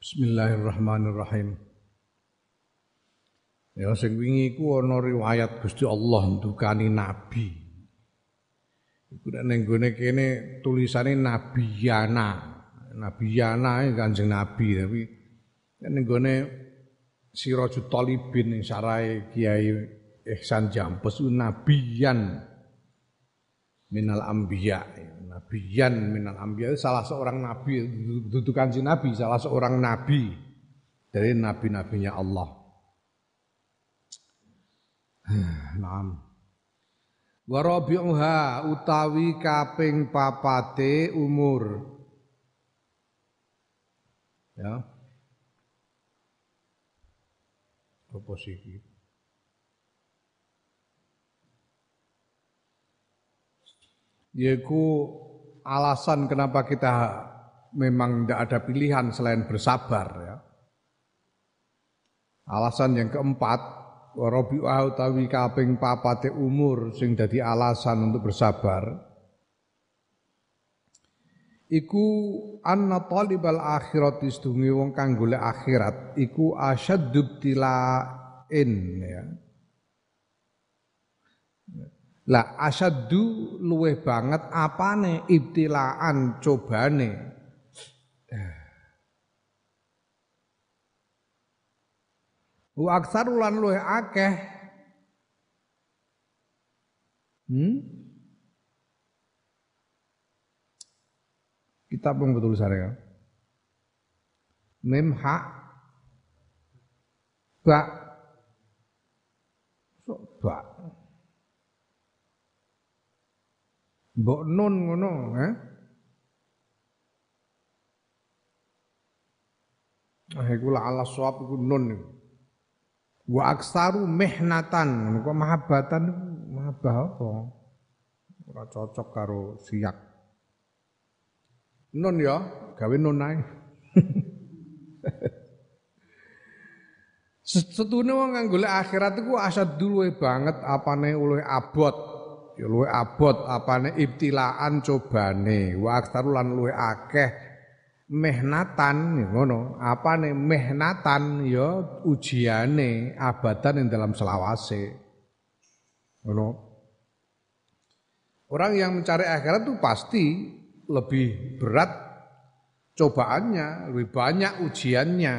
Bismillahirrahmanirrahim. Ya sing wingi iku ana riwayat Gusti Allah ndukani nabi. Iku nek ning gone kene tulisane Nabiyana. Nabiyana Kanjeng Nabi tapi ning gone Sirajut Talibin sarai Kiai Ihsan Jampes nabiyan minal anbiya nabiyan minal anbiya. Salah seorang nabi. Duduk kanjeng nabi salah seorang nabi. Dari nabi-nabinya Allah. Naam. Warabi'uha utawi kaping papate umur. Ya. Apa sih yaitu alasan kenapa kita memang tidak ada pilihan selain bersabar ya. Alasan yang keempat, warabi'ah utawi kaping papate umur sing dadi alasan untuk bersabar. Iku anna talibal akhirat istungi wong kang golek akhirat iku asyaddu tilain ya lah asyaddu luweh banget apane ibtilaan cobane. Wa aksaru lan luweh akeh. Hmm? Kitab yang betul saya. Mem ha ba so, ba Mbok nun ngono, eh? Ah iku la ala sawab iku nun. Wa aksaru mihnatan, kok mahabbatan mahabbah apa? Ora cocok karo siyak. Nun ya, gawe nun ae. Setune wong kang golek akhirat iku asad dulu banget apane oleh abot ya luwe abot apane ibtilaan cobane. Wa aktaru lan luwe akeh mehnatan ya ngono. Apane mehnatan ya ujiane abadan yang dalam selawase. Ngono. Orang yang mencari akhirat itu pasti lebih berat cobaannya, lebih banyak ujiannya.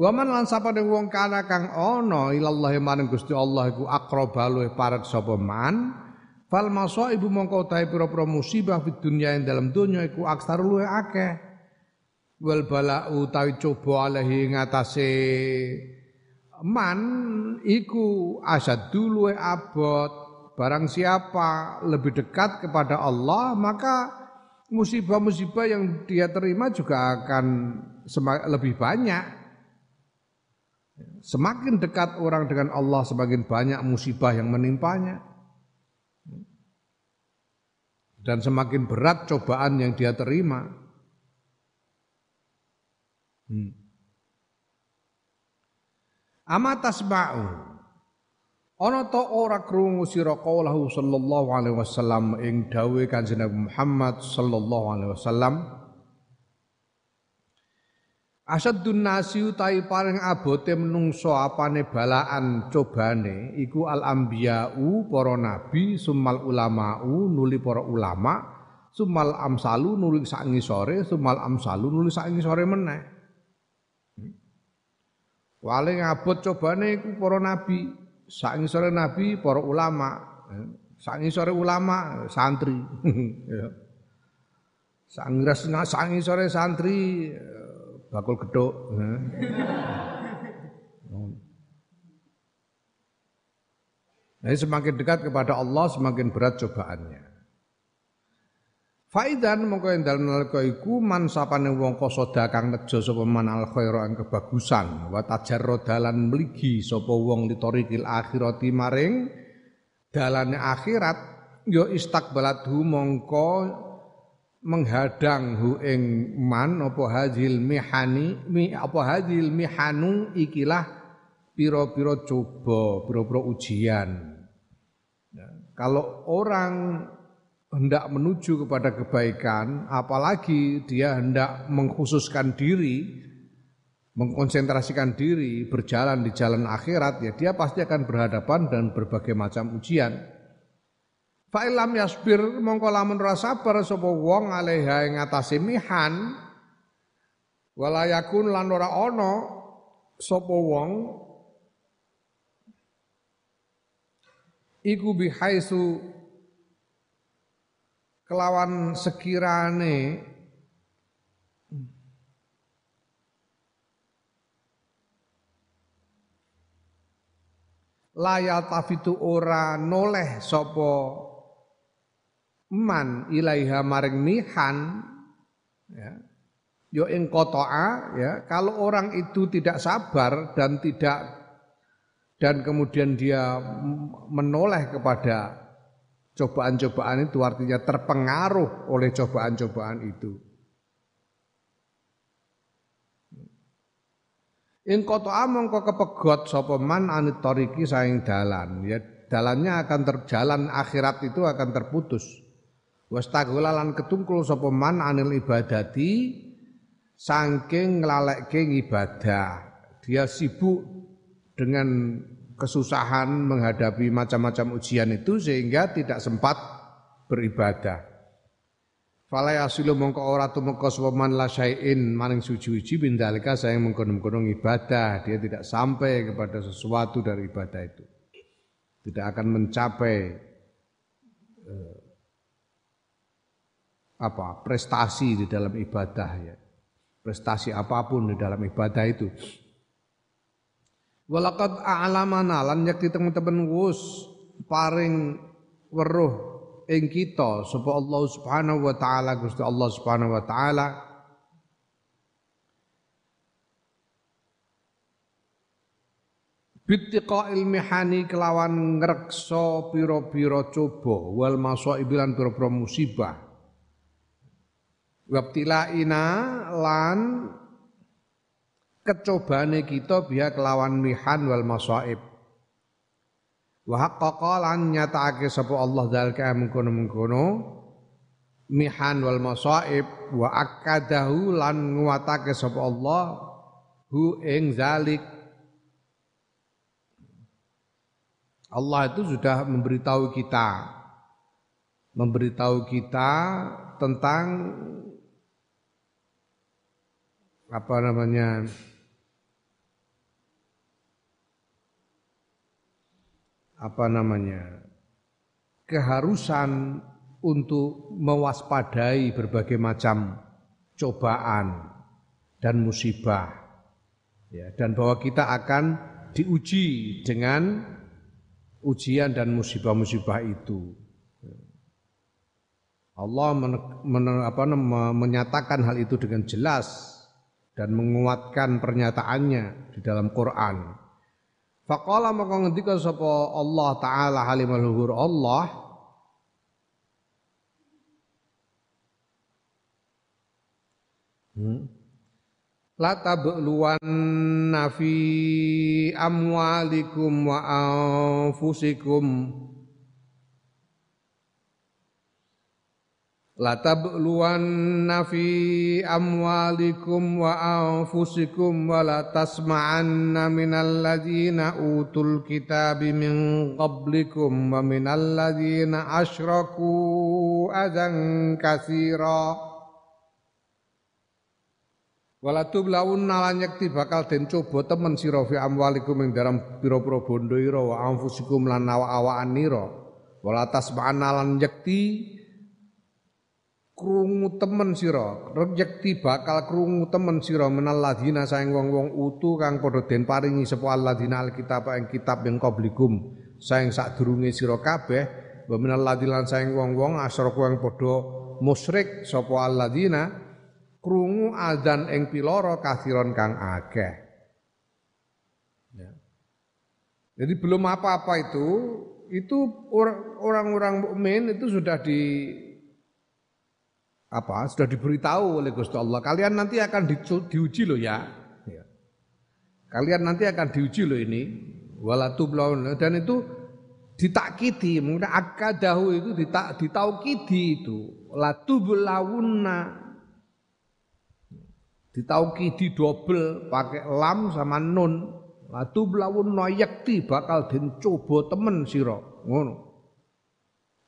Waman lan sapane wong kana kang ana ilallah maring Gusti Allah iku aqraba luwih parek sapa man fal ibu mongko utahe pira-pira musibah fid dunya ing dalam donya iku aksar luwih akeh. Wal bala utawi coba alaihi ngatasé man iku asad luwih abot. Barang siapa lebih dekat kepada Allah maka musibah-musibah yang dia terima juga akan lebih banyak Semakin dekat orang dengan Allah semakin banyak musibah yang menimpanya. Dan semakin berat cobaan yang dia terima. Hmm. Ama tasma'u Ana ta ora krungu sira qaulahu sallallahu alaihi wasallam ing dawuhe Kanjeng Muhammad sallallahu alaihi wasallam Asadun nasi utai paling abote menungso apane balaan cobane iku al ambiyau para nabi sumal ulamau nuli para ulama sumal amsalu nuli sak ngisore sumal amsalu nuli sak ngisore meneh Paling abot cobane iku para nabi sak ngisore nabi para ulama sak ngisore ulama santri ya. sak ngisore santri bakul geduk. Nah, semakin dekat kepada Allah semakin berat cobaannya. Faidan mongko ing dalem nalika iku man sapane wong kosoda kang nejo sapa man al khaira ang kebagusan wa tajarro dalan mligi sapa wong litorikil akhirati maring dalane akhirat ya istakbalathu mongko menghadang hu ing man apa hadil mihani mi apa hadil mihanu ikilah piro-piro coba piro-piro ujian ya, kalau orang hendak menuju kepada kebaikan, apalagi dia hendak mengkhususkan diri, mengkonsentrasikan diri berjalan di jalan akhirat, ya dia pasti akan berhadapan dan berbagai macam ujian. Fa'ilam yasbir mongko lamun ora sabar sapa wong alaiha ing atase mihan. Wala yakun lan ora ana sapa wong iku bihaisu kelawan sekirane. Layal tafitu ora noleh sapa man ilaiha maring mihan ya yo ing kotoa ya kalau orang itu tidak sabar dan tidak dan kemudian dia menoleh kepada cobaan-cobaan itu artinya terpengaruh oleh cobaan-cobaan itu. In koto among kok kepegot sapa man anit toriki saing dalan ya dalannya akan terjalan akhirat itu akan terputus. Wastagulalan ketungkul sapa man anil ibadati saking nglalekke ibadah. Dia sibuk dengan kesusahan menghadapi macam-macam ujian itu sehingga tidak sempat beribadah. Fala yasilu mongko ora tumeka man la syai'in maring suci-uji bindalika saya mengkono-kono ibadah, dia tidak sampai kepada sesuatu dari ibadah itu. Tidak akan mencapai eh, apa prestasi di dalam ibadah ya. Prestasi apa pun di dalam ibadah itu Walakad a'lamana lan yakti teman-teman wus paring weruh ing kita sapa Allah Subhanahu wa taala Gusti Allah Subhanahu wa taala Bittiqa'il mihani kelawan ngrekso pira-pira coba wal masaib lan pira-pira musibah. Wabtilaina lan kecobane kita biha kelawan mihan wal masaib. Wa haqqaqa lan nyatakake sapa Allah zalika mengkono-mengkono mihan wal masaib wa akadahu lan nguatake sapa Allah hu ing zalik. Allah itu sudah memberitahu kita memberitahu kita tentang apa namanya? Apa namanya? Keharusan untuk mewaspadai berbagai macam cobaan dan musibah. Ya dan bahwa kita akan diuji dengan ujian dan musibah-musibah itu. Allah men, men, apa, menyatakan hal itu dengan jelas dan menguatkan pernyataannya di dalam Quran Faqala maka ngendika sapa Allah taala halimul luhur Allah hmm. La tabluwanna fi amwalikum wa anfusikum La tabluwanna fi amwalikum wa anfusikum wa la tasma'anna minal ladzina utul kitabi min qablikum wa minal ladzina asyraku adzan katsira. Wala tublawunna lan yakti bakal den coba temen sira fi amwalikum ing dalam pira-pira bondo ira wa anfusikum lan awak-awakan nira wala tasma'anna lan yakti krungu temen sira. Rejekti bakal krungu temen sira menal ladina saing wong-wong utu kang padha den paringi sapa alladzina alkitab ing kitab yang qablikum. Saing sadurunge sira kabeh wa menal ladilan saing wong-wong asraku yang padha musyrik sapa alladzina krungu adzan ing piloro kathiron kang akeh. Ya. jadi belum apa-apa itu itu orang-orang mukmin itu sudah di apa sudah diberitahu oleh Gusti Allah kalian nanti akan di, diuji loh ya. ya. Kalian nanti akan diuji loh ini walatu dan itu ditakkidi, mungkin akadahu itu ditak ditaukidi itu. Latubulawunna ditaukidi double pakai lam sama nun. Latubulawunna yakti bakal den coba temen sira. Ngono.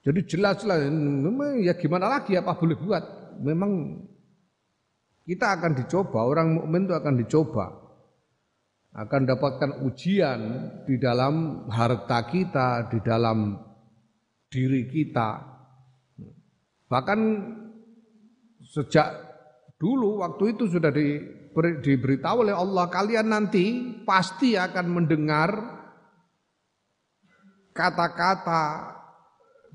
Jadi jelas-jelas memang ya gimana lagi apa boleh buat. Memang kita akan dicoba, orang mukmin itu akan dicoba. Akan dapatkan ujian di dalam harta kita, di dalam diri kita. Bahkan sejak dulu waktu itu sudah diberi, diberitahu oleh Allah kalian nanti pasti akan mendengar kata-kata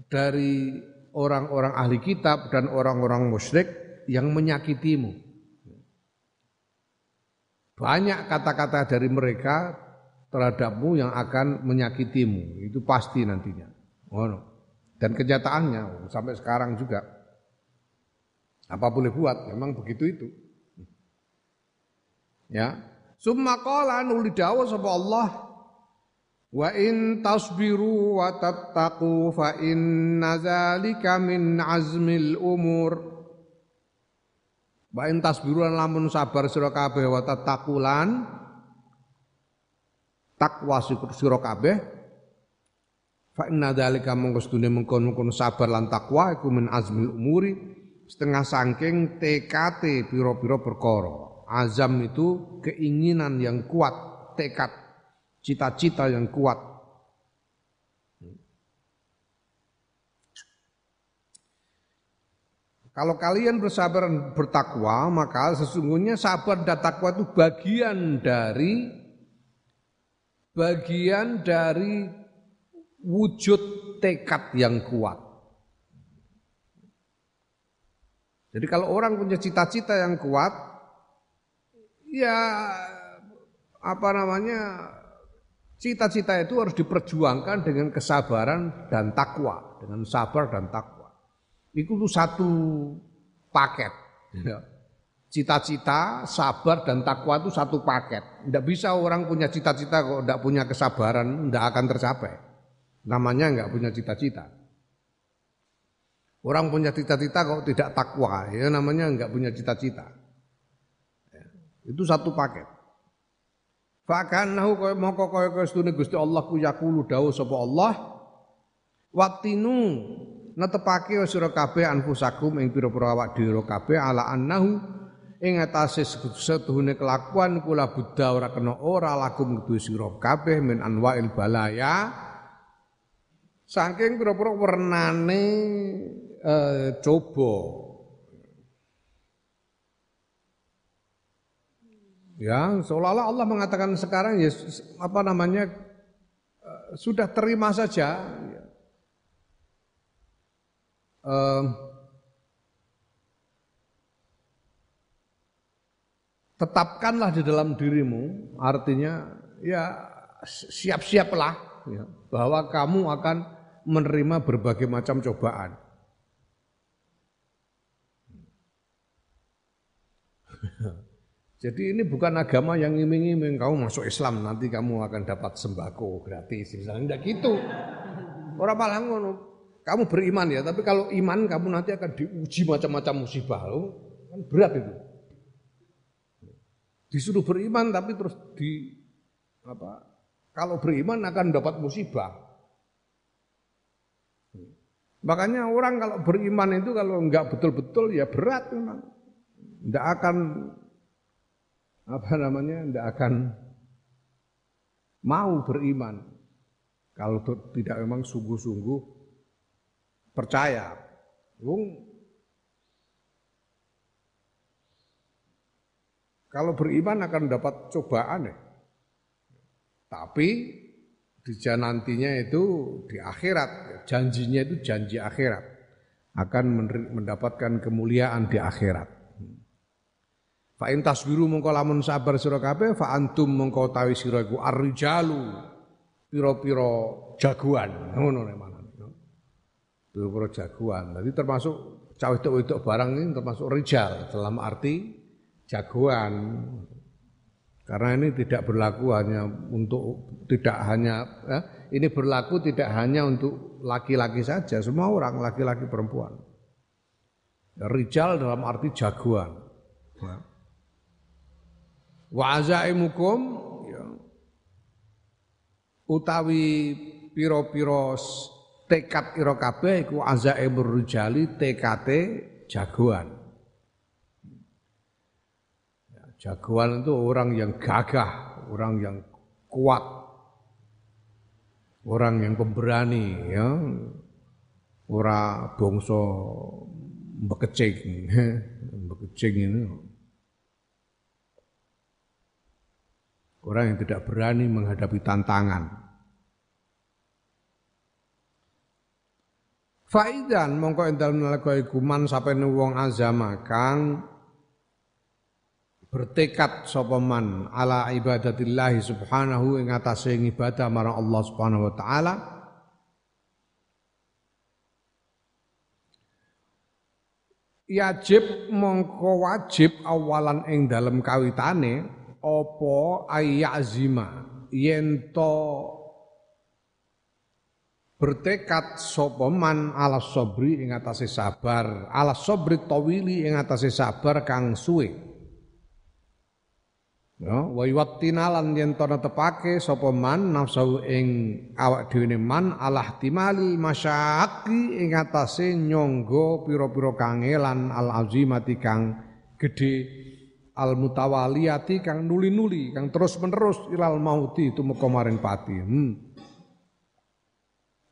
dari orang-orang ahli kitab dan orang-orang musyrik yang menyakitimu. Banyak kata-kata dari mereka terhadapmu yang akan menyakitimu. Itu pasti nantinya. Oh. Dan kenyataannya sampai sekarang juga. Apa boleh buat? Memang begitu itu. Ya. Summa qala nuli dawuh sapa Allah Wa in tasbiru wa tattaqu fa inna zalika min azmil umur. Wa in tasbiru lamun sabar sira kabeh wa tattaqulan takwa sira kabeh fa inna dzalika mongko sedune mengkon-mengkon sabar lan takwa iku min azmil umuri setengah sangking TKT piro-piro perkara azam itu keinginan yang kuat tekad cita-cita yang kuat. Kalau kalian bersabar dan bertakwa, maka sesungguhnya sabar dan takwa itu bagian dari bagian dari wujud tekad yang kuat. Jadi kalau orang punya cita-cita yang kuat, ya apa namanya Cita-cita itu harus diperjuangkan dengan kesabaran dan takwa, dengan sabar dan takwa. Itu tuh satu paket. Ya. Cita-cita, sabar dan takwa itu satu paket. Tidak bisa orang punya cita-cita kok tidak punya kesabaran, tidak akan tercapai. Namanya nggak punya cita-cita. Orang punya cita-cita kok tidak takwa, ya namanya nggak punya cita-cita. Ya. Itu satu paket. Fakanahu kaya mongko kaya sedune Gusti Allah ku yakulu dawuh sapa Allah Watinu netepake sira kabeh anfusakum ing pira-pira awak dhewe kabeh ala annahu ing atase setuhune kelakuan kula buddha ora kena ora lakum kudu sira kabeh min anwail balaya. Saking pira-pira wernane eh, coba Ya, seolah-olah Allah mengatakan sekarang ya apa namanya uh, sudah terima saja. Uh, tetapkanlah di dalam dirimu, artinya ya siap-siaplah ya, bahwa kamu akan menerima berbagai macam cobaan. Jadi ini bukan agama yang iming-iming kamu masuk Islam nanti kamu akan dapat sembako gratis misalnya tidak gitu. Orang malah ngono. Kamu beriman ya, tapi kalau iman kamu nanti akan diuji macam-macam musibah lo, kan berat itu. Disuruh beriman tapi terus di apa? Kalau beriman akan dapat musibah. Makanya orang kalau beriman itu kalau enggak betul-betul ya berat memang. Enggak akan apa namanya tidak akan mau beriman kalau tidak memang sungguh-sungguh percaya. Wong kalau beriman akan dapat cobaan ya. Tapi di nantinya itu di akhirat, janjinya itu janji akhirat akan mendapatkan kemuliaan di akhirat. Fa in tasbiru mongko lamun sabar sira kabeh fa antum mongko tawi sira iku arrijalu pira-pira jagoan ngono nek mana. Pira-pira jagoan. Jadi termasuk cawe wedok barang ini termasuk rijal dalam arti jagoan. Karena ini tidak berlaku hanya untuk tidak hanya eh, ini berlaku tidak hanya untuk laki-laki saja, semua orang laki-laki perempuan. Rijal dalam arti jagoan. Ya. Wa azaimukum ya. utawi piro-piro tekad ira kabeh iku azaimur rijali tekate jagoan. Ya, jagoan itu orang yang gagah, orang yang kuat, orang yang pemberani ya. Ora bangsa bekecing, bekecing ini orang yang tidak berani menghadapi tantangan. Faidan mongko endal nalika iku man sapene wong azama kang bertekad sapa man ala ibadatillah subhanahu ing atase ibadah marang Allah subhanahu wa taala yajib mongko wajib awalan ing dalem kawitane apa ayyazima yen to bertekad sapa man ala sabri ing atase sabar ala sabri tawili ing atase sabar kang suwe. Ya wa yuwattinalan yen to netepake sapa man nafsu ing awak dhewe man ala ihtimali masyaqi ing atase nyangga pira-pira kangelan al azimati kang gedhe al mutawaliyati kang nuli-nuli kang terus-menerus ilal mauti itu maring pati hmm.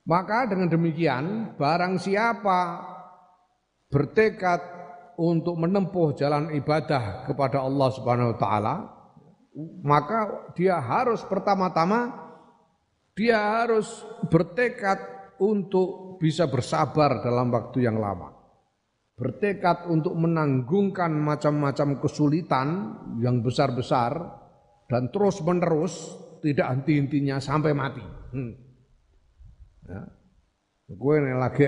Maka dengan demikian barang siapa bertekad untuk menempuh jalan ibadah kepada Allah Subhanahu wa taala, maka dia harus pertama-tama dia harus bertekad untuk bisa bersabar dalam waktu yang lama. Bertekad untuk menanggungkan macam-macam kesulitan yang besar-besar dan terus-menerus tidak henti-hentinya sampai mati. Hmm. Ya. Kowe nek lagi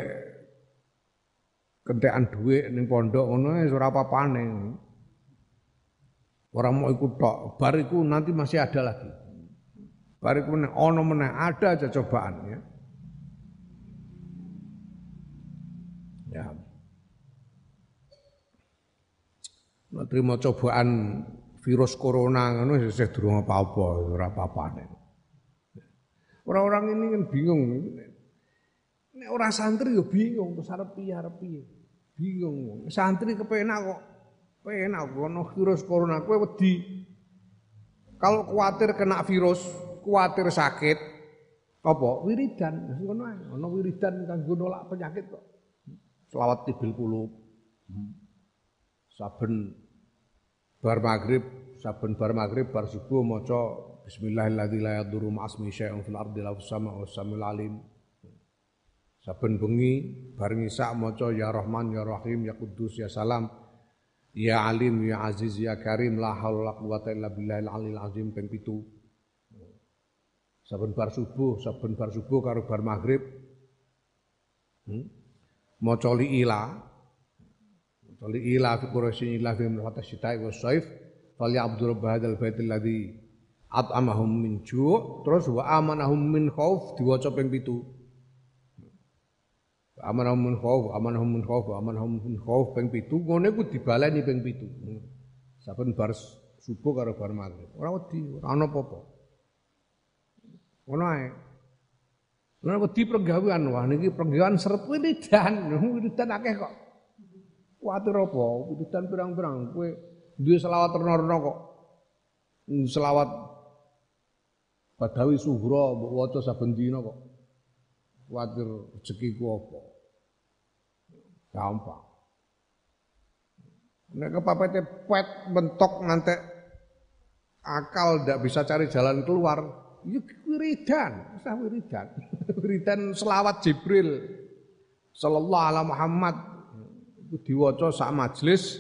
kentekan dhuwit ning pondok ngono wis ora apa-apane. Ora mau ikut tok, bar iku nanti masih ada lagi. Bar iku nek ono meneh ada aja cobaan ya. Ya. Nek terima cobaan virus corona ngono wis durung apa-apa, ora apa-apane. Orang-orang ini kan bingung. Nek ora santri yo bingung terus arep piye piye. Bingung. Santri kepenak kok. Penak ono virus corona kowe wedi. Kalau khawatir kena virus, khawatir sakit, apa? Wiridan. Ngono ae. Ono wiridan kanggo nolak penyakit kok. Selawat tibil puluh. Saben bar maghrib, saben bar maghrib bar subuh maca Bismillahirrahmanirrahim la ma'asmi syai'un fil ardi la sama wa samil alim. Saben bengi bareng isak maca ya Rahman ya Rahim ya Kudus ya Salam ya Alim ya Aziz ya Karim la haula la quwata illa billahil alil azim ping 7. Saben bar subuh, saben bar subuh karo bar maghrib. Hmm? Maca li ila. Maca li ila fi quraisyin ila fi min syita'i was saif. Fal ya'budu rabb hadzal baitil ladzi at'amahum min ju' terus wa amanahum min khauf diwaca ping 7 amanahum min khauf amanahum min khauf amanahum min khauf ping 7 ngene ku dibaleni ping 7 saben bar subuh karo bar maghrib. Ora wedi ora ana apa-apa. Ngono ae. Ora wedi pergawean wah niki pergawean seret wiridan wiridan akeh kok kuwatir apa wiridan pirang-pirang kowe duwe selawat terno kok selawat Badawi suhra mbok waca saben dina kok. Kuwatir rezekiku apa. Gampang. Nek kepapete pet mentok ngantek akal ndak bisa cari jalan keluar, yuk wiridan, usah wiridan. wiridan selawat Jibril sallallahu alaihi Muhammad diwaca sak majelis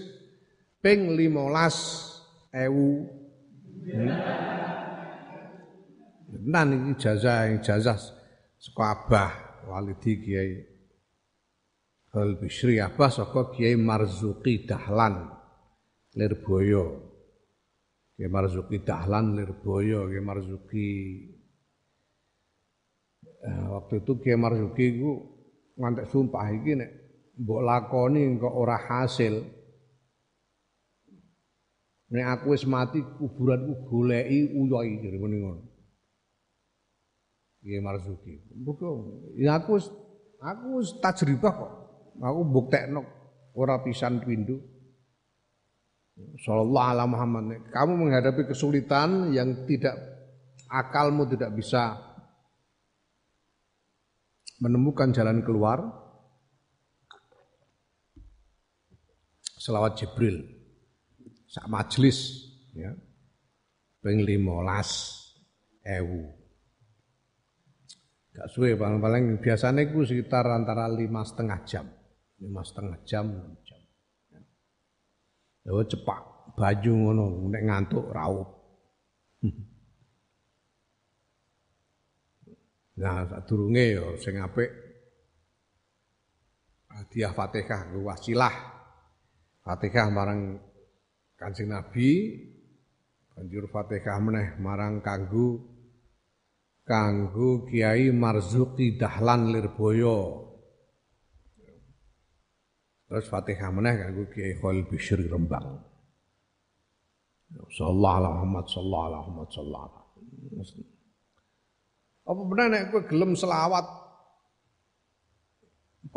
ping 15 ewu. Hmm. Tenan iki ijazah ijazah saka Abah walidi Kiai Al Bishri Abah saka Kiai Marzuki Dahlan Lirboyo Kiai Marzuki Dahlan Lirboyo, Kiai Marzuki eh, waktu itu Kiai Marzuki itu ngantek sumpah iki nek mbok lakoni kok ora hasil. Nek aku wis mati kuburanku goleki uyohi jare ngono. Kiai Marzuki. Buku, ya aku aku wis tajribah kok. Aku buktekno ora pisan pindu. Sallallahu alaihi Muhammad. Kamu menghadapi kesulitan yang tidak akalmu tidak bisa menemukan jalan keluar. Selawat Jibril. Sak majelis ya. Ping 15 ewu. Gak suwe paling-paling biasanya itu sekitar antara lima setengah jam. Lima setengah jam, Ya cepak baju ngono nek ngantuk raup. Nah, sadurunge ya sing apik hadiah Fatihah wasilah. Fatihah marang Kanjeng Nabi, banjur Fatihah meneh marang kanggo kanggo Kiai Marzuki Dahlan Lirboyo. Terus Fatihah meneh kanggo Kiai Khalil Bishr Rembang. Sallallahu alaihi Muhammad sallallahu alaihi Muhammad sallallahu alaihi Apa benar nek kowe gelem selawat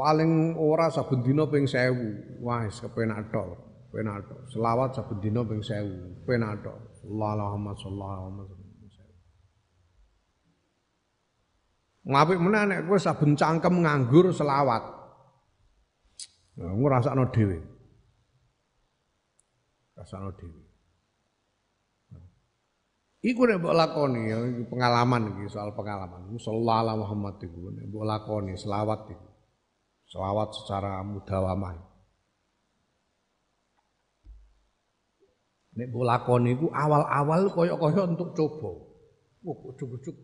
paling ora saben dina ping 1000. Wah, wis kepenak tok. Penak tok. Selawat saben dina ping 1000. Penak tok. Muhammad sallallahu alaihi. Ngapik meneh nek kowe saben cangkem nganggur selawat. Nah, ngrasakno dhewe. Rasakno dhewe. Iku nek mbok lakoni ya pengalaman iki soal pengalaman. Sallallahu alaihi Muhammad iku nek mbok lakoni selawat iku. Selawat secara mudawamah. Nek mbok lakoni iku awal-awal kaya-kaya untuk coba. Wah, ujuk-ujuk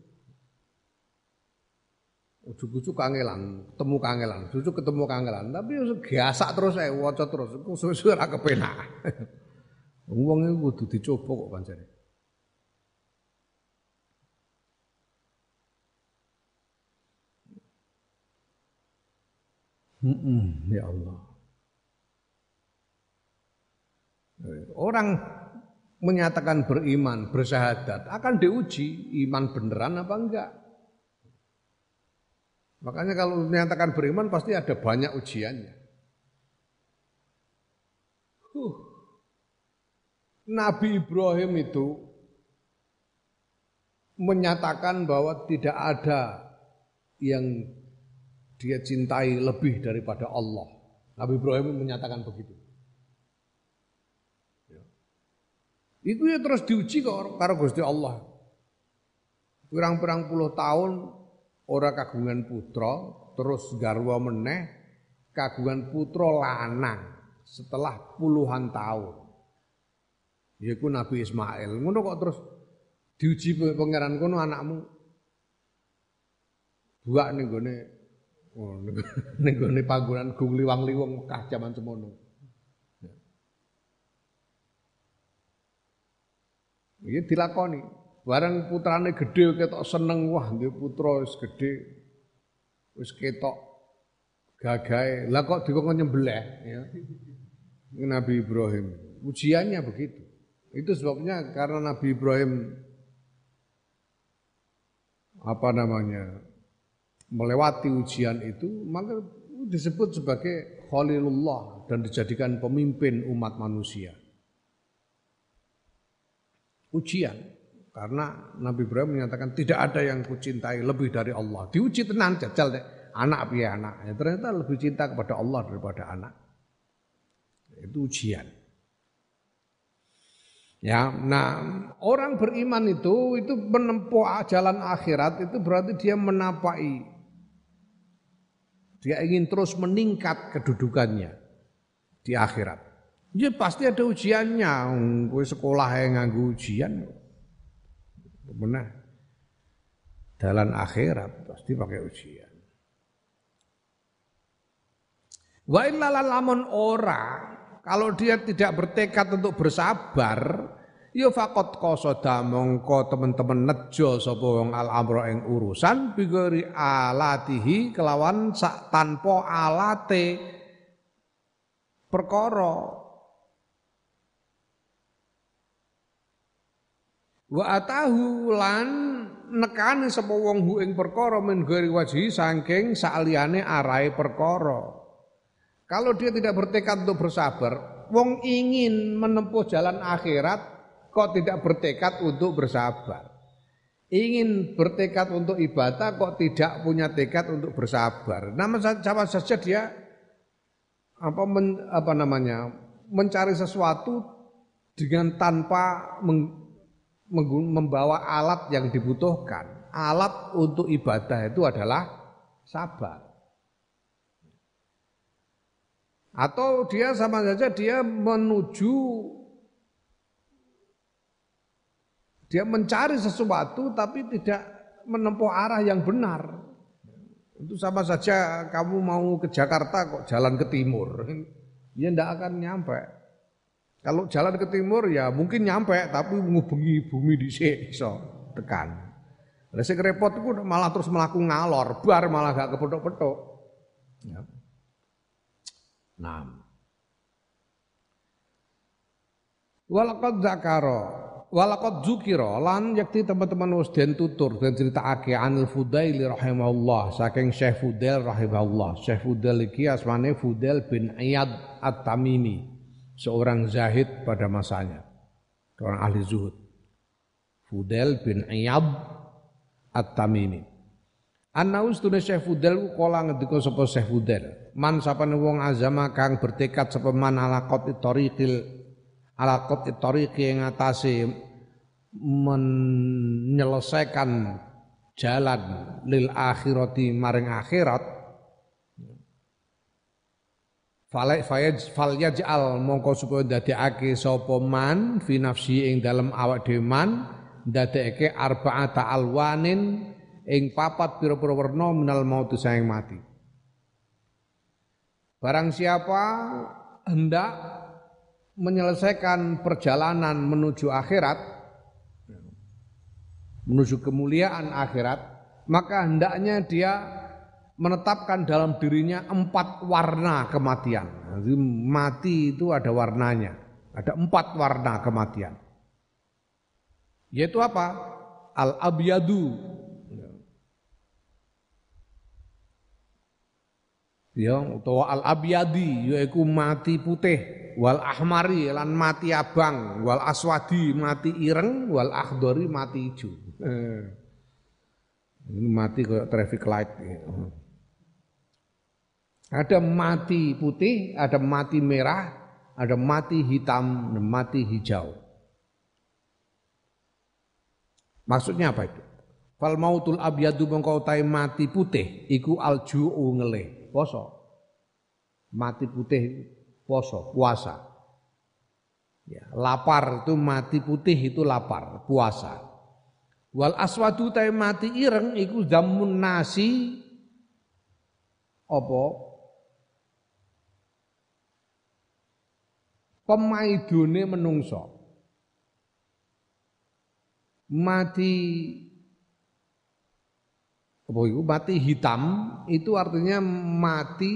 Ujuk-ujuk kangelan, ketemu kangelan, ujuk ketemu kangelan, tapi gasak terus eh waca terus, suwe-suwe ora kepenak. Wong iku kudu dicoba kok pancene. Hmm, ya Allah. Orang menyatakan beriman, bersyahadat akan diuji iman beneran apa enggak. Makanya kalau menyatakan beriman pasti ada banyak ujiannya. Huh. Nabi Ibrahim itu menyatakan bahwa tidak ada yang dia cintai lebih daripada Allah. Nabi Ibrahim menyatakan begitu. Ya. Itu ya terus diuji kok karo Gusti Allah. Pirang-pirang puluh tahun ora kagungan putra terus garwa meneh kagungan putra lanang setelah puluhan tahun yaiku Nabi Ismail ngono kok terus diuji pangeran kono anakmu buak ning gone oh ning gone panggonan Gung Liwang Liwung Mekah jaman semono Iki dilakoni. Bareng putrane gede ketok seneng wah dia putra wis gede. Wis ketok gagahe. Lah kok dikon nyembelih ya. Nabi Ibrahim. Ujiannya begitu. Itu sebabnya karena Nabi Ibrahim apa namanya melewati ujian itu maka disebut sebagai Khalilullah dan dijadikan pemimpin umat manusia. Ujian. Karena Nabi Ibrahim menyatakan tidak ada yang kucintai lebih dari Allah. Diuji tenan jajal deh. Anak piye anak. Ya, ternyata lebih cinta kepada Allah daripada anak. Itu ujian. Ya, nah orang beriman itu itu menempuh jalan akhirat itu berarti dia menapai dia ingin terus meningkat kedudukannya di akhirat. Ya pasti ada ujiannya. Gue sekolah yang nganggu ujian. Benar. Dalam akhirat pasti pakai ujian. Wa lamun ora kalau dia tidak bertekad untuk bersabar ya faqat qasada mongko teman-teman nejo sapa wong al amra ing urusan bigori alatihi kelawan sak tanpa alate perkara. Wa atahu lan nekani sapa wong hu ing perkara min ghairi wajhi saking saliyane arahe perkara. Kalau dia tidak bertekad untuk bersabar wong ingin menempuh jalan akhirat kok tidak bertekad untuk bersabar. Ingin bertekad untuk ibadah kok tidak punya tekad untuk bersabar. Nama sama saja dia apa men, apa namanya mencari sesuatu dengan tanpa meng, membawa alat yang dibutuhkan. Alat untuk ibadah itu adalah sabar. Atau dia sama saja dia menuju Dia mencari sesuatu tapi tidak menempuh arah yang benar. Itu sama saja kamu mau ke Jakarta kok jalan ke timur. Ya tidak akan nyampe. Kalau jalan ke timur ya mungkin nyampe tapi ngubungi bumi di so tekan. Sing repot itu malah terus melaku ngalor, bar malah gak kepethuk-pethuk. Ya. Nah. Walaqad zakara walakot zukiro lan yakti teman-teman wis den tutur dan critakake anil Fudail rahimahullah saking Syekh Fudail rahimahullah. Syekh Fudail iki asmane Fudail bin Iyad At-Tamimi, seorang zahid pada masanya. Seorang ahli zuhud. Fudail bin Iyad At-Tamimi. Anaus tune Syekh Fudail kala ngendika sapa Syekh Fudail, man sapane wong azama kang bertekad sapa man ala qati tariqil ala qati tariqi yang atase menyelesaikan jalan lil akhirati maring akhirat Falai fayaj fal yaj'al mongko supaya ndadekake sapa man fi nafsi ing dalem awak dhewe man ndadekake arba'ata alwanin ing papat pira-pira werna minal maut sayang mati. Barang siapa hendak menyelesaikan perjalanan menuju akhirat menuju kemuliaan akhirat maka hendaknya dia menetapkan dalam dirinya empat warna kematian. Jadi mati itu ada warnanya, ada empat warna kematian. Yaitu apa? Al abyadu. Ya, atau al abyadi yaitu mati putih wal ahmari lan mati abang. Wal aswadi mati ireng wal akhdori mati hijau eh. ini mati kayak traffic light. Ada mati putih ada mati merah ada mati hitam dan mati hijau. Maksudnya apa itu? Fal mautul abyadu mengkau tai mati putih iku alju'u ngeleh poso? Mati putih poso, puasa. Ya, lapar itu mati putih itu lapar, puasa. Wal aswadu tay mati ireng iku jamun nasi apa pemaidune menungso. Mati apa itu mati hitam itu artinya mati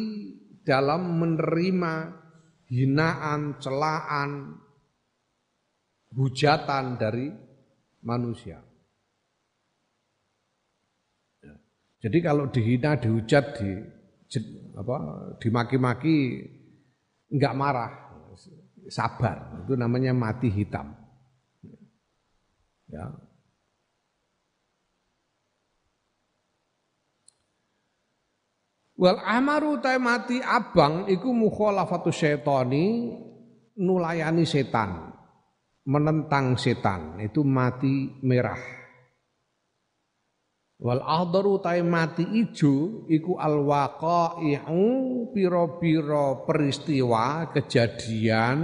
dalam menerima hinaan, celaan, hujatan dari manusia. Ya. Jadi kalau dihina, dihujat, di apa, dimaki-maki, enggak marah, sabar. Itu namanya mati hitam. Ya, Wal amaru ta mati abang iku mukhalafatu syaitani nulayani setan. Menentang setan itu mati merah. Wal ahdaru ta mati ijo iku al waqa'i'u pira-pira peristiwa kejadian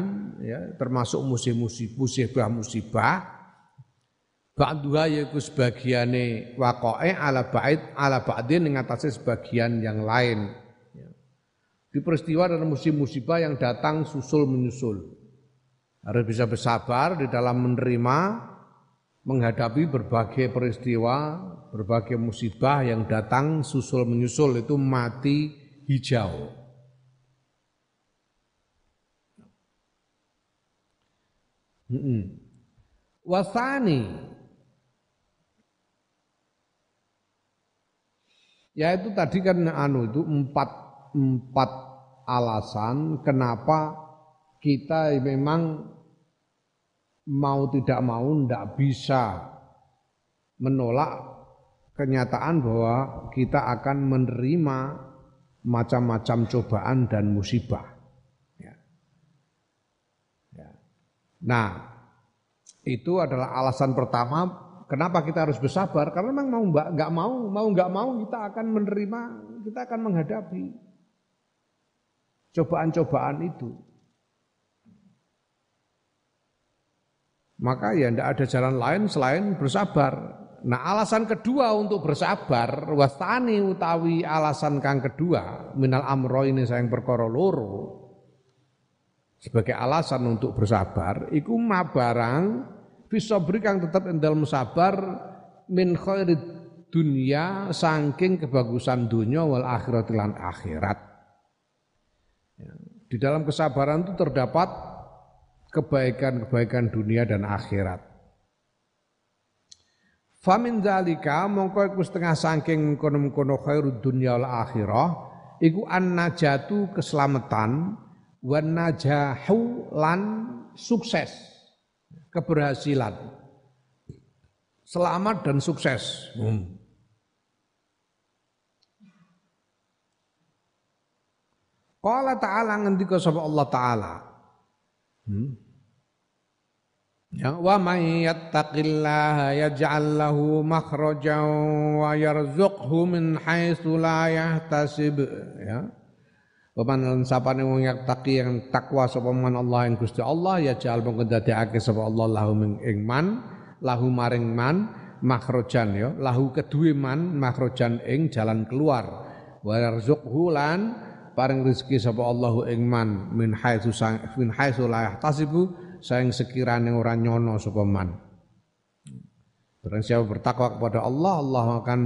ya termasuk musim-musim musibah musibah Ba'duha yaiku sebagiane waqa'i ala ba'id ala ba'din ing atase sebagian yang lain. Ya. Di peristiwa dan musim musibah yang datang susul menyusul. Harus bisa bersabar di dalam menerima menghadapi berbagai peristiwa, berbagai musibah yang datang susul menyusul itu mati hijau. Wasani Ya itu tadi kan anu itu empat empat alasan kenapa kita memang mau tidak mau tidak bisa menolak kenyataan bahwa kita akan menerima macam-macam cobaan dan musibah. Ya. Ya. Nah, itu adalah alasan pertama Kenapa kita harus bersabar? Karena memang mau nggak mau, mau nggak mau kita akan menerima, kita akan menghadapi cobaan-cobaan itu. Maka ya tidak ada jalan lain selain bersabar. Nah alasan kedua untuk bersabar, wastani utawi alasan kang kedua, minal amro ini sayang perkara loro. Sebagai alasan untuk bersabar, iku ma barang Fisabri kang tetap ing dalam sabar min khairid dunia saking kebagusan dunia wal akhirat lan akhirat. Ya. Di dalam kesabaran itu terdapat kebaikan-kebaikan dunia dan akhirat. Famin zalika mongko iku setengah saking kono-kono khairud dunya wal akhirah iku an najatu keselamatan wan najahu lan sukses keberhasilan. Selamat dan sukses. Hmm. Qala ta'ala ngendika sapa Allah taala. Hmm. Ya wa may yattaqillaha yaj'al lahu makhrajan wa yarzuqhu min haitsu la yahtasib ya. Paman lan sapane wong yang taki yang takwa sapa man Allah yang Gusti Allah ya jal mongko dadekake sapa Allah lahu ing man lahu maring man makhrojan ya. Lahu kedue man makhrojan ing jalan keluar. Wa yarzuqhu lan paring rezeki sapa Allah ing man min haitsu min haitsu la yahtasibu saing sekirane ora nyono sapa man. Barang siapa bertakwa kepada Allah Allah akan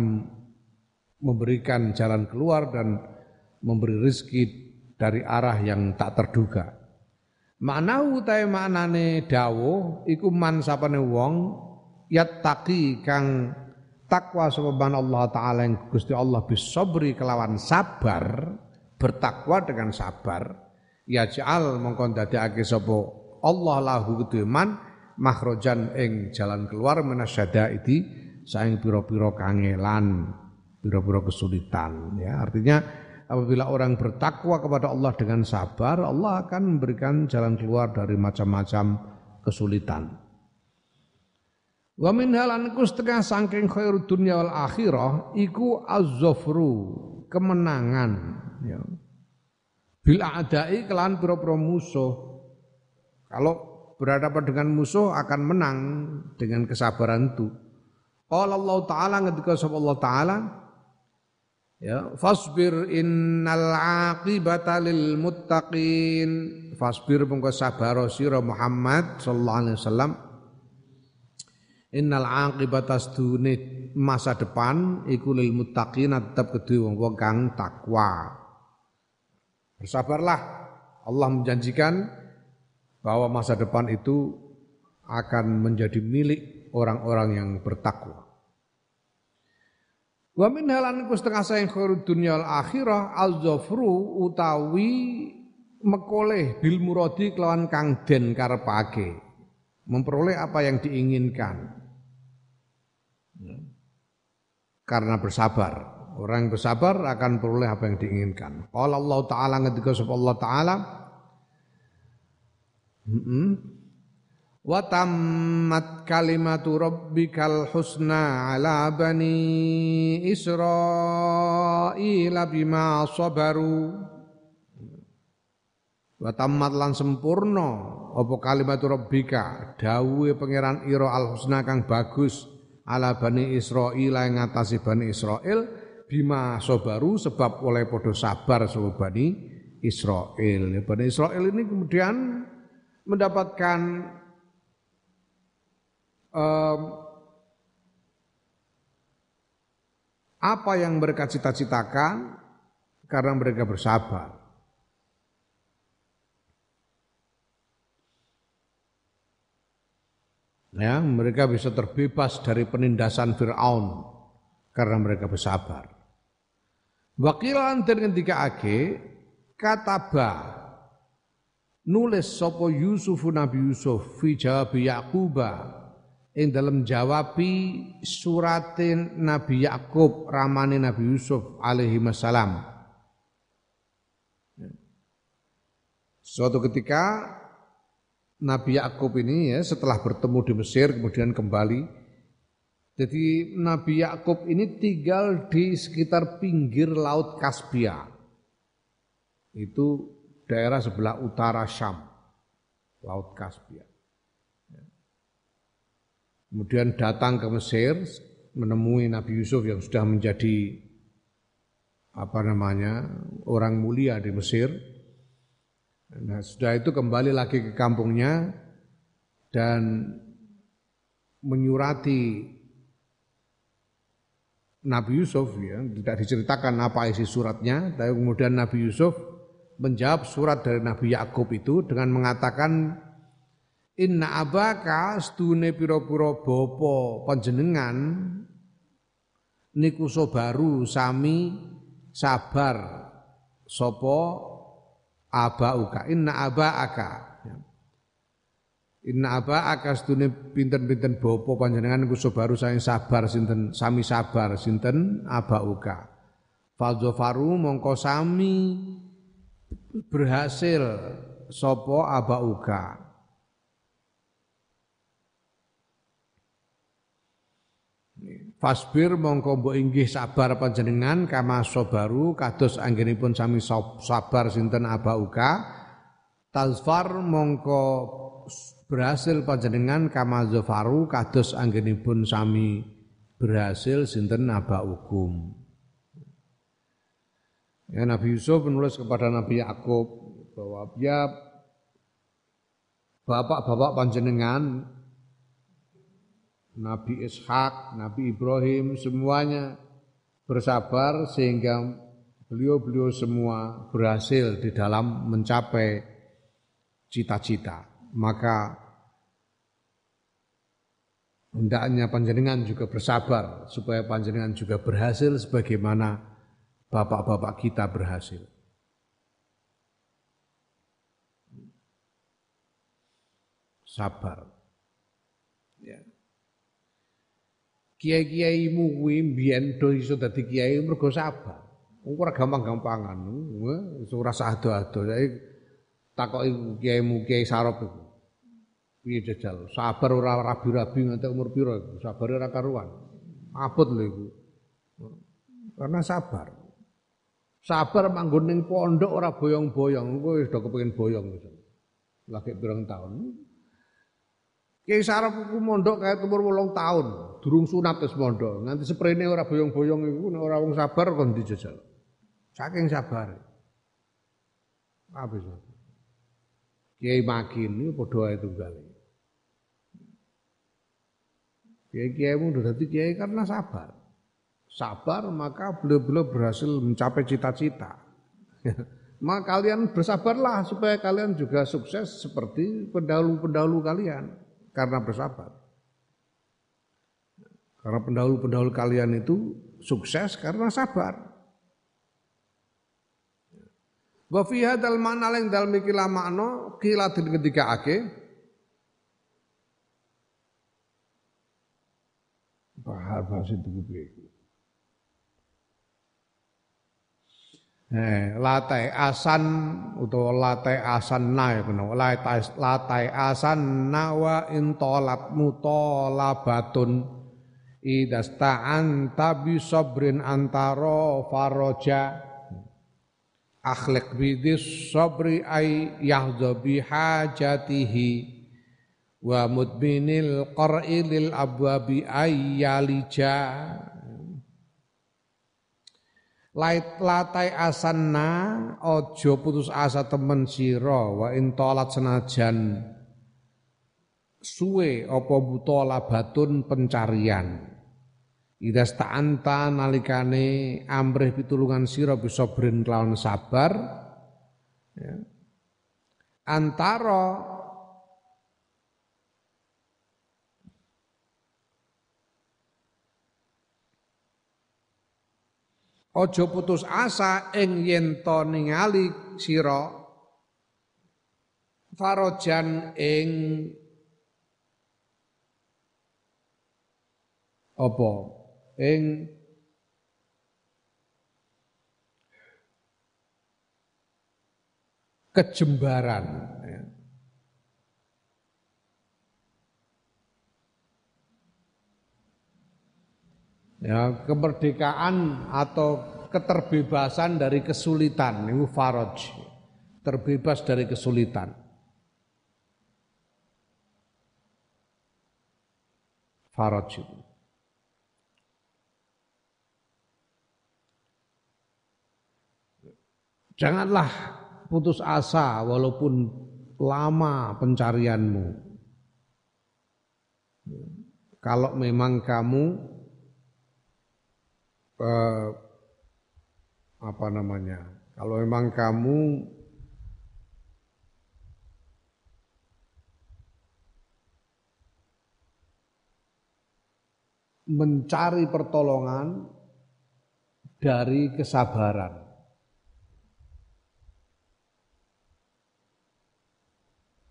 memberikan jalan keluar dan memberi rezeki dari arah yang tak terduga. Makna utahe maknane dawuh iku man sapane wong yattaqi kang takwa sapa Allah taala yang Gusti Allah bisabri kelawan sabar, bertakwa dengan sabar. Ya ja'al mongko dadekake sapa Allah lahu kudu man makhrojan ing jalan keluar menasyada itu saing pira-pira kangelan, pira-pira kesulitan ya. Artinya Apabila orang bertakwa kepada Allah dengan sabar, Allah akan memberikan jalan keluar dari macam-macam kesulitan. Wa min halanku setengah sangking khair dunia wal akhirah iku az-zafru, kemenangan ya. Bil a'dai kelan pira-pira musuh. Kalau berhadapan dengan musuh akan menang dengan kesabaran itu. Qala Allah taala ketika Allah taala Ya, fasbir innal aqibata lil muttaqin. Fasbir mongko sabar sira Muhammad sallallahu alaihi wasallam. Innal aqibata stune masa depan iku lil muttaqin tetap kedue wong-wong kang takwa. Bersabarlah. Allah menjanjikan bahwa masa depan itu akan menjadi milik orang-orang yang bertakwa. Wa min halan ku setengah sayang khairud dunya al akhirah al zafru utawi mekoleh bil muradi kelawan kang den karepake. Memperoleh apa yang diinginkan. Karena bersabar. Orang yang bersabar akan peroleh apa yang diinginkan. Qala Allah taala sapa Allah taala. Wa tammat kalimatu rabbikal husna ala bani Israila bima sabaru wa tammat lan sempurna apa kalimatu rabbika dawuhe pangeran ira al husna kang bagus ala bani Israila yang ngatasi bani Israel bima sabaru sebab oleh podo sabar sapa bani Israel. Bani Israel ini kemudian mendapatkan um, apa yang mereka cita-citakan karena mereka bersabar. Ya, mereka bisa terbebas dari penindasan Fir'aun karena mereka bersabar. Wakilan dan ketika ake kataba nulis sopo Yusuf Nabi Yusuf fi jawab Yaquba ing dalam jawabi suratin Nabi Yakub ramane Nabi Yusuf alaihi wasallam. Suatu ketika Nabi Yakub ini ya setelah bertemu di Mesir kemudian kembali. Jadi Nabi Yakub ini tinggal di sekitar pinggir Laut Kaspia. Itu daerah sebelah utara Syam, Laut Kaspia. Kemudian datang ke Mesir menemui Nabi Yusuf yang sudah menjadi apa namanya orang mulia di Mesir. Nah, sudah itu kembali lagi ke kampungnya dan menyurati Nabi Yusuf ya, tidak diceritakan apa isi suratnya, tapi kemudian Nabi Yusuf menjawab surat dari Nabi Yakub itu dengan mengatakan Inna abaka stune piro-piro bopo panjenengan niku baru sami sabar. Sopo abauka? Inna abaaka ya. inna abaaka sedune pinten-pinten bapa panjenengan iku baru saya sabar sinten? Sami sabar sinten? Abauka. Falzofaru mongko sami berhasil. Sopo abauka Fasbir mongko mbok inggih sabar panjenengan kama sabaru kados anggenipun sami sabar sinten abauka Tazfar mongko berhasil panjenengan kama zafaru kados anggenipun sami berhasil sinten abaukum Ya Nabi Yusuf menulis kepada Nabi Yakub bahwa ya bapak-bapak panjenengan Nabi Ishak, Nabi Ibrahim semuanya bersabar sehingga beliau-beliau semua berhasil di dalam mencapai cita-cita. Maka hendaknya panjenengan juga bersabar supaya panjenengan juga berhasil sebagaimana bapak-bapak kita berhasil. Sabar. Ya kiai-kiaimu kuwi mbiyen do iso dadi kiai mergo sabar. Ora gampang-gampangan. Ora sado-ado. Saiki takoki kiaimu kiai sarop iku. Piye jajal? Sabar ora rabi-rabi nganti umur pira? Sabar ora karuan. Abot lho iku. Karena sabar. Sabar manggon ning pondok ora boyong-boyong. Kowe wis do kepengin boyong. Lagi pirang tahun. Kiai Sarap ku mondok kaya umur 8 tahun, durung sunat wis mondok. Nganti seprene ora boyong-boyong nek ora wong sabar kon dijajal. Saking sabar. Habis. Kiai Makin ini padha wae tunggal. Kiai-kiai mu dadi kiai karena sabar. Sabar maka beliau-beliau berhasil mencapai cita-cita. maka kalian bersabarlah supaya kalian juga sukses seperti pendahulu-pendahulu kalian karena bersabar. Karena pendahulu-pendahulu kalian itu sukses karena sabar. Wa fi hadzal ma'na lan dalem iki la makna kila ketika ake bahar bahasa itu piye Eh, latai asan utawa latai asan na ya kena latai latai asan nawa intolat mutolabatun idasta'an tabi sabrin antaro faroja. Akhlak bidis sabri ay yahdha hajatihi. Wa mudminil qar'i lil abwabi ay yalija. Lait latai asanna ojo putus asa temen sira wa intolat senajan. Suwe apa buta batun pencarian Ida sta'anta nalikane amrih pitulungan sira bisa brin kelawan sabar ya. antara Ojo putus asa ing yen to ningali sira farojan ing apa ing kejembaran ya. ya kemerdekaan atau keterbebasan dari kesulitan itu faraj. Terbebas dari kesulitan. Faraj itu Janganlah putus asa walaupun lama pencarianmu. Kalau memang kamu eh, apa namanya? Kalau memang kamu mencari pertolongan dari kesabaran.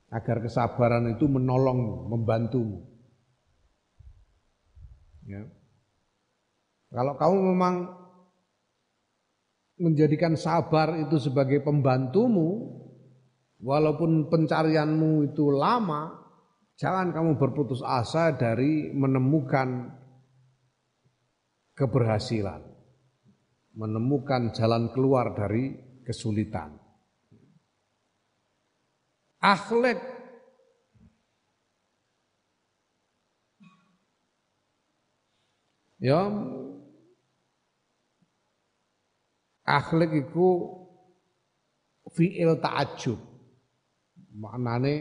Agar kesabaran itu menolongmu, membantumu. Ya. Kalau kamu memang menjadikan sabar itu sebagai pembantumu, walaupun pencarianmu itu lama, jangan kamu berputus asa dari menemukan keberhasilan, menemukan jalan keluar dari kesulitan. Akhlak ya akhlak iku fi'il ta'ajub. Maknane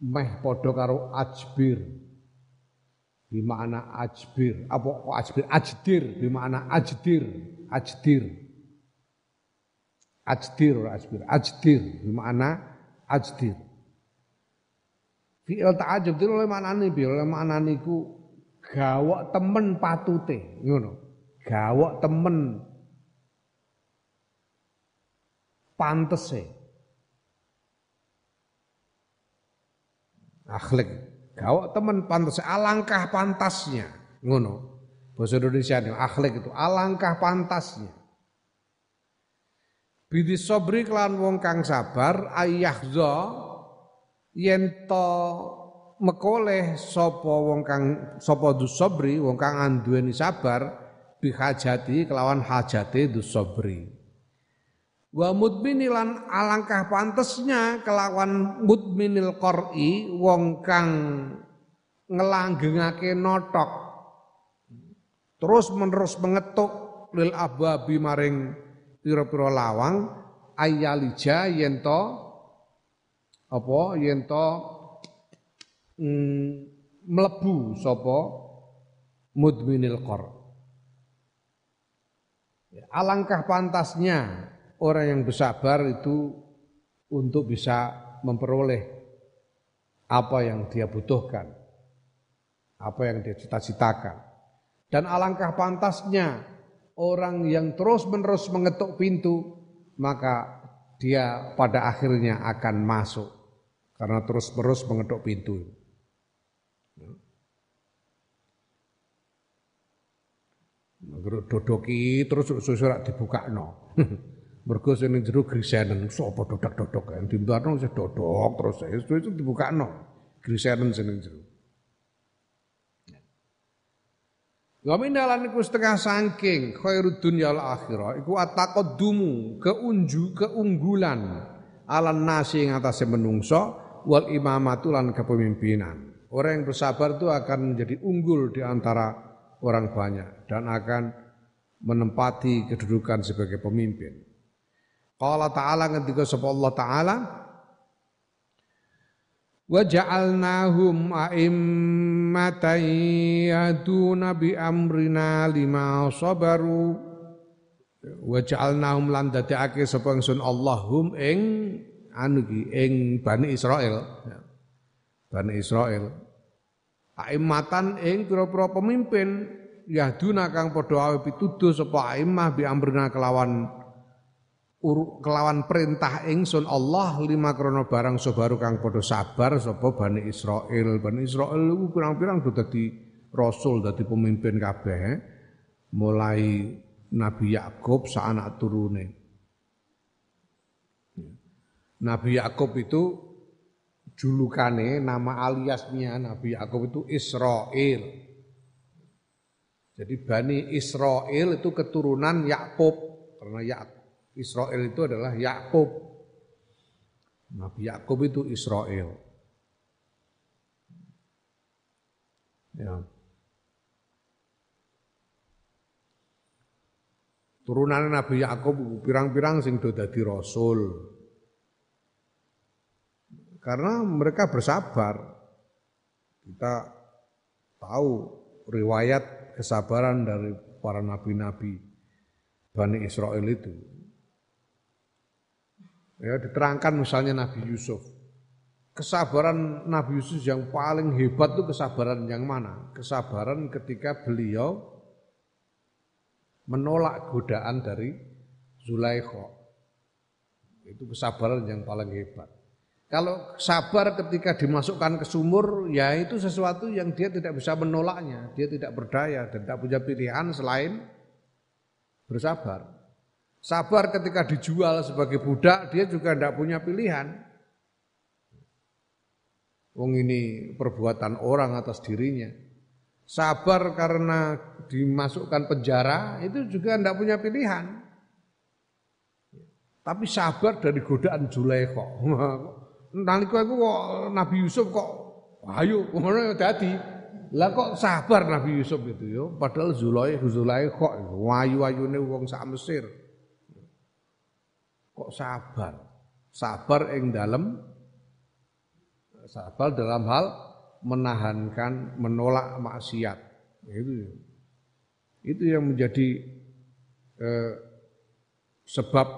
meh padha karo ajbir. Bi makna ajbir. Apa kok ajbir? Ajdir bi makna ajdir, ajdir. Ajdir. Ajdir. Bi makna ajdir. Fi'il ta'ajub itu oleh maknane bi. Oleh maknane iku gawok temen patute, ngono. Gawok temen pantese. Akhlak gawok temen pantese alangkah pantasnya ngono. Bahasa Indonesia ini akhlak itu alangkah pantasnya Bidi sobri kelan wong kang sabar ayahzo yen to mekoleh sapa wong kang sapa sobri wong kang anduweni sabar bihajati kelawan hajate dusobri. Wa mudminilan alangkah pantesnya kelawan mudminil qor'i wong kang ngelanggengake notok terus menerus mengetuk lil ababi maring pira-pira lawang ayalija yento apa yento mm, mlebu sapa mudminil qor Alangkah pantasnya orang yang bersabar itu untuk bisa memperoleh apa yang dia butuhkan, apa yang dia cita-citakan. Dan alangkah pantasnya orang yang terus-menerus mengetuk pintu, maka dia pada akhirnya akan masuk karena terus-menerus mengetuk pintu. dodoki terus susurak dibukakno. Mergo sing ning jero grisenen sapa dodak-dodok kan dimbarno wis dodok terus itu dibukakno. Grisenen sing jero. Wa mindalan iku setengah saking khairud dunya wal akhirah iku ataqaddumu keunju keunggulan alan nasi ing atase menungso wal imamatu lan kepemimpinan. Orang yang bersabar itu akan menjadi unggul di antara orang banyak dan akan menempati kedudukan sebagai pemimpin. Qala ta'ala ngendika sapa Allah taala wa ja'alnahum a'immatan yaduna bi amrina lima sabaru. Wa ja'alnahum lan dadekake sapa ingsun Allahum ing anu ki ing Bani Israel. Bani Israel. Aimmatan ing pira-pira pemimpin yahduna kang padha awe pituduh sapa aimmah bi amrina kelawan kelawan perintah ingsun Allah lima krono barang sobaru kang padha sabar sapa Bani Israel. Bani Israel iku pirang-pirang do dadi rasul, dadi pemimpin kabeh. Eh. Mulai Nabi Yakub sa anak turune. Nabi Yakub itu julukane nama aliasnya Nabi Yakub itu Israel. Jadi Bani Israel itu keturunan Yakub karena Yakub Israel itu adalah Yakub. Nabi Yakub itu Israel. Ya. Turunan Nabi Yakub pirang-pirang sing do dadi rasul. Karena mereka bersabar. Kita tahu riwayat kesabaran dari para nabi-nabi Bani Israel itu. Ya, diterangkan misalnya Nabi Yusuf. Kesabaran Nabi Yusuf yang paling hebat itu kesabaran yang mana? Kesabaran ketika beliau menolak godaan dari Zulaikha. Itu kesabaran yang paling hebat. Kalau sabar ketika dimasukkan ke sumur, ya itu sesuatu yang dia tidak bisa menolaknya. Dia tidak berdaya dan tidak punya pilihan selain bersabar. Sabar ketika dijual sebagai budak, dia juga tidak punya pilihan. Wong ini perbuatan orang atas dirinya. Sabar karena dimasukkan penjara, itu juga tidak punya pilihan. Tapi sabar dari godaan Zulaikha. Nalika iku kok Nabi Yusuf kok ayo ngono ya dadi. Lah kok sabar Nabi Yusuf itu ya, padahal Zulaikha Zulaikha wayu-wayune wong sak Mesir kok sabar. Sabar ing dalam sabar dalam hal menahankan, menolak maksiat. Itu itu yang menjadi eh, sebab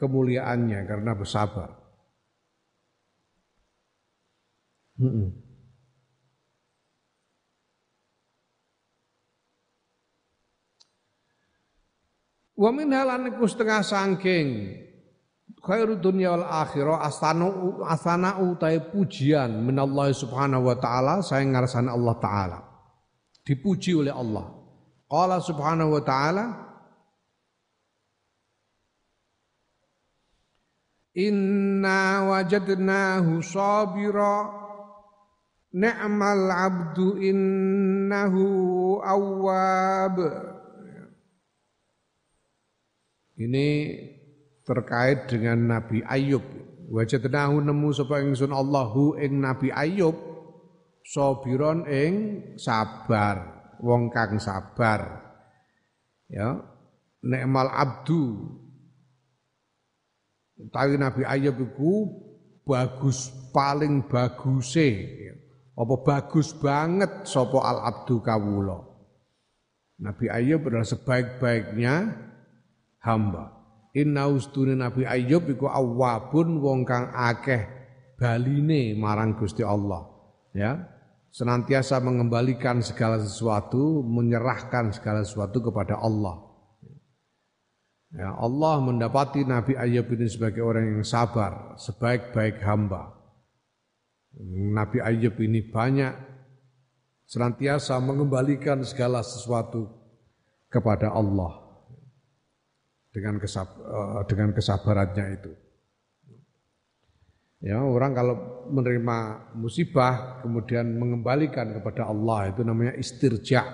kemuliaannya karena bersabar. Wa min halan iku setengah sangking khairu dunya wal akhirah astanu asana utai pujian Allah subhanahu wa taala saya ngarsane Allah taala. Dipuji oleh Allah. Qala subhanahu wa taala inna wajadnahu sabira ni'mal abdu innahu awwab ini terkait dengan Nabi Ayub. Wajadnahu nemu sapa ingsun Allahu ing Nabi Ayub sabiron ing sabar, wong kang sabar. Ya, nekmal abdu. Utawi Nabi Ayub iku bagus paling baguse. Apa bagus banget sapa al abdu kawula. Nabi Ayub adalah sebaik-baiknya hamba. Inna ustune Nabi Ayub iku awabun wong kang akeh baline marang Gusti Allah. Ya. Senantiasa mengembalikan segala sesuatu, menyerahkan segala sesuatu kepada Allah. Ya, Allah mendapati Nabi Ayub ini sebagai orang yang sabar, sebaik-baik hamba. Nabi Ayub ini banyak senantiasa mengembalikan segala sesuatu kepada Allah dengan kesab, uh, dengan kesabarannya itu. Ya, orang kalau menerima musibah kemudian mengembalikan kepada Allah itu namanya istirja.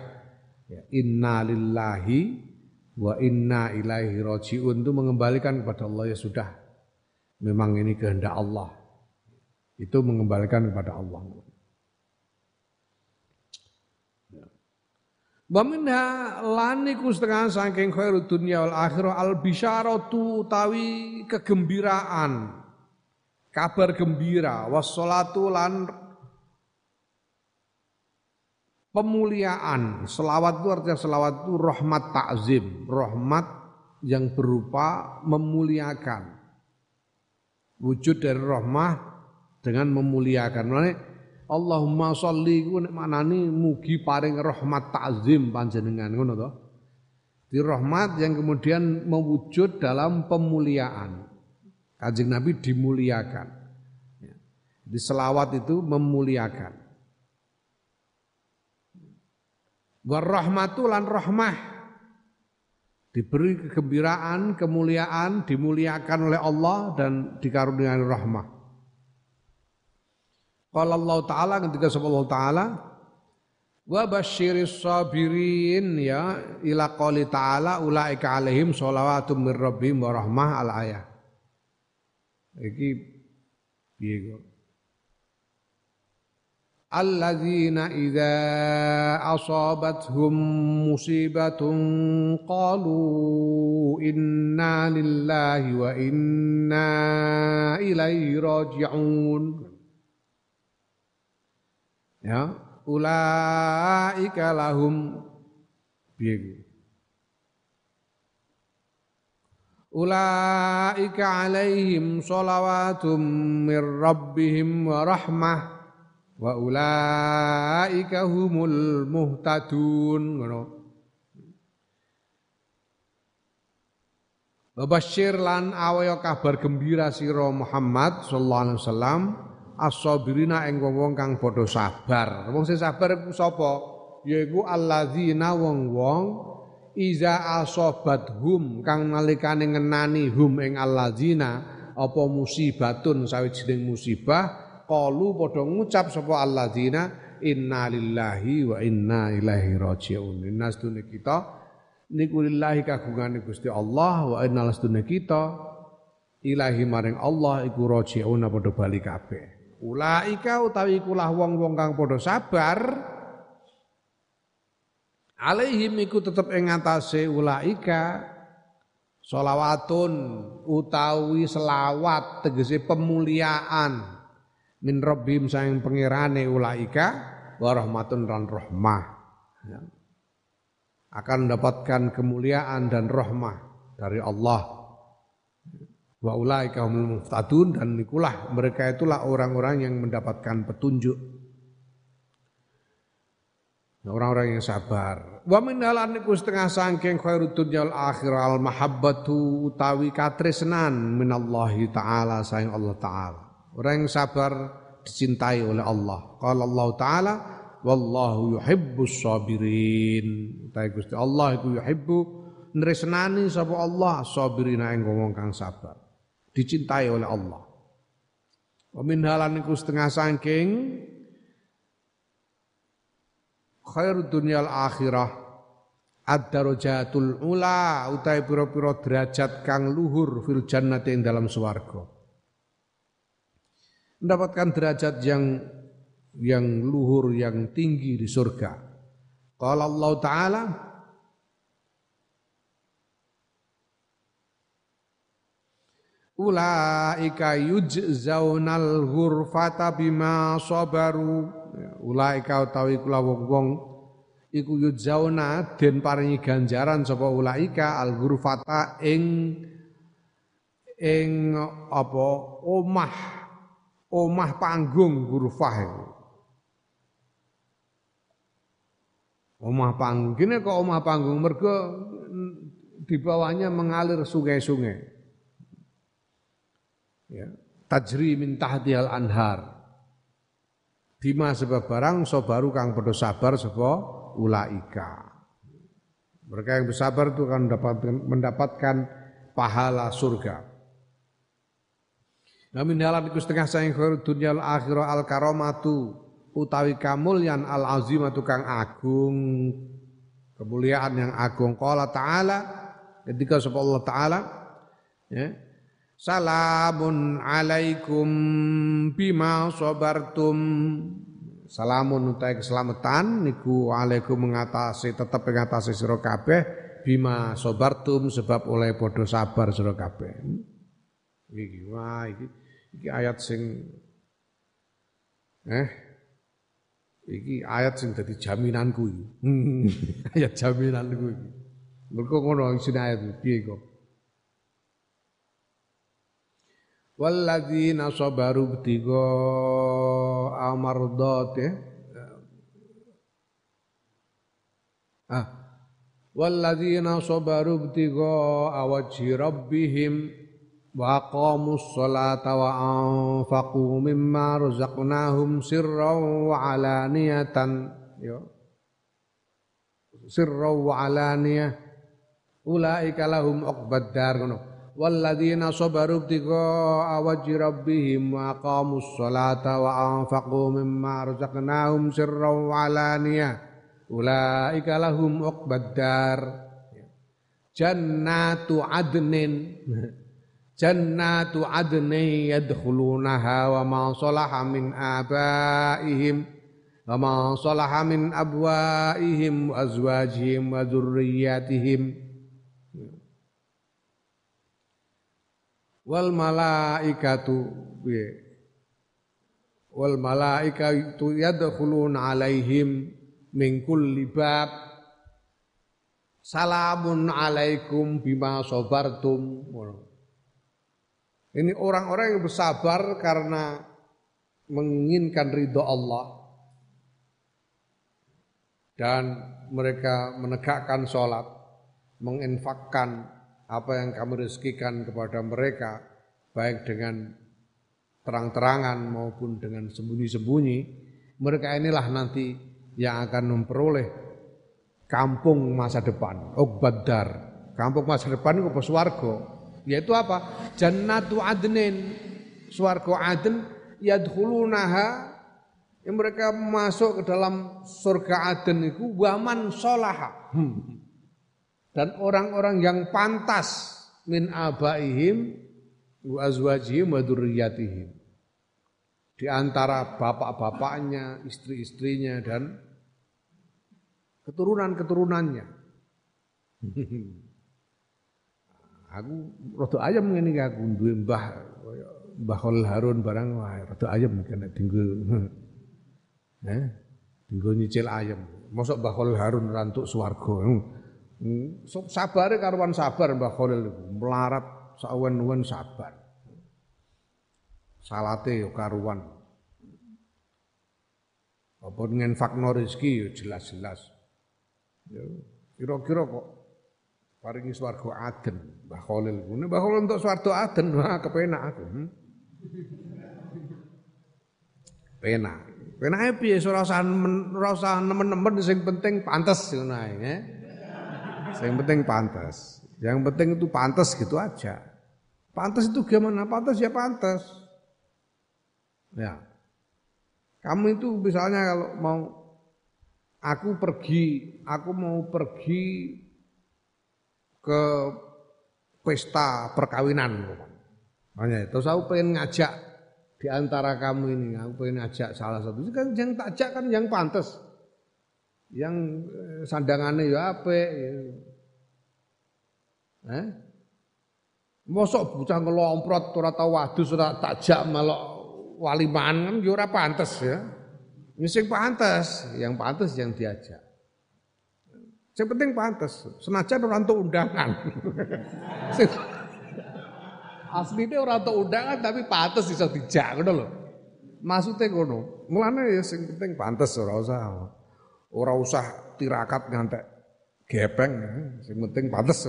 Ya, inna lillahi wa inna ilaihi rojiun itu mengembalikan kepada Allah ya sudah. Memang ini kehendak Allah. Itu mengembalikan kepada Allah. Wa minha lan iku setengah saking khairu dunya wal akhirah al bisyaratu tawi kegembiraan. Kabar gembira wassalatu lan pemuliaan. Selawat itu artinya selawat itu rahmat takzim, rahmat yang berupa memuliakan. Wujud dari rahmah dengan memuliakan. Allahumma sholli ku nek manani mugi paring rahmat takzim panjenengan ngono to. Di rahmat yang kemudian mewujud dalam pemuliaan. Kanjeng Nabi dimuliakan. Ya. Di selawat itu memuliakan. Warahmatu lan rahmah diberi kegembiraan, kemuliaan, dimuliakan oleh Allah dan dikaruniai rahmah. Qala Allah Ta'ala ketika Allah Ta'ala? Wa basyiris sabirin ya ila qali ta'ala ulaika alaihim sholawatu mir rabbihim wa rahmah al ayat iki piye kok? Alladzina idza asabathum musibatun qalu inna lillahi wa inna ilaihi raji'un ya. Ulaika lahum. Piye ulaika alaihim shalawatum mir rabbihim wa rahmah. Wa ulaika humul muhtadun. Ngono. Babashir lan awaya kabar gembira sira Muhammad sallallahu alaihi wasallam as-sabirina ing wong kang padha sabar. Wong sing sabar iku sapa? Yaiku alladzina wong-wong iza asobathum kang nalikane ngenani hum ing alladzina apa musibatun sawijining musibah qalu padha ngucap sapa alladzina inna lillahi wa inna ilaihi rajiun. Inna kita niku lillahi kagungane Gusti Allah wa inna kita ilahi maring Allah iku rajiun padha bali kabeh. Ulaika utawi kulah wong-wong kang padha sabar alaihim iku tetep ing ngatasé ulaika. Solawatun utawi selawat tegese pemuliaan min rabbim sayang pengirane ulaika wa rahmatun dan rahmah. Ya. akan mendapatkan kemuliaan dan rahmah dari Allah Wa ulaika humul dan ikulah mereka itulah orang-orang yang mendapatkan petunjuk. Orang-orang yang sabar. Wa min iku setengah sangking khairud dunya al akhir al mahabbatu utawi katresnan minallahi taala sayang Allah taala. Orang yang sabar dicintai oleh Allah. Qala Allah taala wallahu yuhibbus sabirin. Utawi Gusti Allah iku yuhibbu nresnani sapa Allah sabirina ing wong kang sabar dicintai oleh Allah. Wamin halan iku setengah sangking khair dunyal akhirah ad-darajatul ula utai pira-pira derajat kang luhur fil jannati ing dalam swarga. Mendapatkan derajat yang yang luhur yang tinggi di surga. Qala Allah taala Ulaika yujzaunal ghurfata bima sabaru. Ulaika utawi kula wong-wong iku yujzauna den paringi ganjaran sapa ulaika al ghurfata ing ing apa omah omah panggung ghurfah. Omah panggung, kene kok omah panggung mergo di bawahnya mengalir sungai-sungai ya, tajri min tahtihal anhar. Bima sebab barang baru kang padha sabar sapa ulaika. Mereka yang bersabar itu akan mendapatkan, mendapatkan pahala surga. Namin halan iku setengah saing khair dunya al akhirah al karamatu utawi kamulyan al azimatu kang agung. Kemuliaan yang agung. Qala taala ketika sapa Allah taala ya Salamun alaikum bima sabartum. Salamun utai keselamatan niku alaikum mengatasi tetap mengatasi sira kabeh bima sobartum sebab oleh podo sabar sira kabeh. Iki wah iki iki ayat sing eh iki ayat sing dadi jaminanku iki. ayat jaminanku iki. Mergo ngono isine ayat piye kok. Walladzina sabaru btigo amardat ya. Ah. Walladzina sabaru btigo awajhi rabbihim wa aqamus salata wa anfaqu mimma razaqnahum sirran wa alaniyatan ya. Sirran wa alaniyah ulaika lahum uqbad dar ngono walladzina sabaru ibtigha wajhi rabbihim wa aqamus salata wa anfaqu mimma razaqnahum sirran wa alaniyah ulaika lahum uqbad dar jannatu adnin jannatu adnin yadkhulunaha wa ma salaha min abaihim wa ma salaha min abwaihim wa azwajihim wa dzurriyyatihim wal malaikatu wal malaikatu yadkhuluna alaihim min kulli bab. Salamun alaikum bima sabartum. Ini orang-orang yang bersabar karena menginginkan ridho Allah. Dan mereka menegakkan sholat, menginfakkan apa yang kami rezekikan kepada mereka baik dengan terang-terangan maupun dengan sembunyi-sembunyi mereka inilah nanti yang akan memperoleh kampung masa depan Uqbaddar kampung masa depan itu swarga yaitu apa? Jannatu adnin. Swarga adn yadkhulunaha. Yang mereka masuk ke dalam surga Aden itu waman solaha. Hmm dan orang-orang yang pantas min abaihim wa azwajihim wa dzurriyyatihim di antara bapak-bapaknya, istri-istrinya dan keturunan-keturunannya. aku rada ayam ngene iki aku duwe mbah Mbah Harun barang wah rada ayam kena dinggo. Eh, dinggo nyicil ayam. Mosok Mbah Harun rantuk swarga. Hmm, sabare karuan sabar Mbah Khalil melarat sawen-wen sabar. Salate yo karuan. Apa fakno rezeki yo jelas-jelas. Yo kira-kira kok paringi swarga aden Mbah Khalil. Ini Mbah Khalil untuk swarga aden wah kepenak aku. Hmm. Penak. Penake piye ora usah ora usah nemen-nemen sing penting pantes ngono ae, ya. Yang penting pantas. Yang penting itu pantas gitu aja. Pantas itu gimana? Pantas ya pantas. Ya. Kamu itu misalnya kalau mau aku pergi, aku mau pergi ke pesta perkawinan. Makanya, terus aku pengen ngajak di antara kamu ini, aku pengen ngajak salah satu. Kan yang tak ajak kan yang pantas. Yang eh, sandangannya ya apa? Ya. Eh? Mosok bocah ngelomprot ora tau wadus ora takjak melok waliman kan ya ora pantes ya. Ini sing pantes, yang pantes yang diajak. Yang penting pantes, senajan ora untuk undangan. Aslinya orang untuk undangan tapi pantes iso dijak ngono lho. Maksudnya ngono. Mulane ya sing penting pantes ora usah ora usah tirakat ngantek gepeng, sing penting pantes.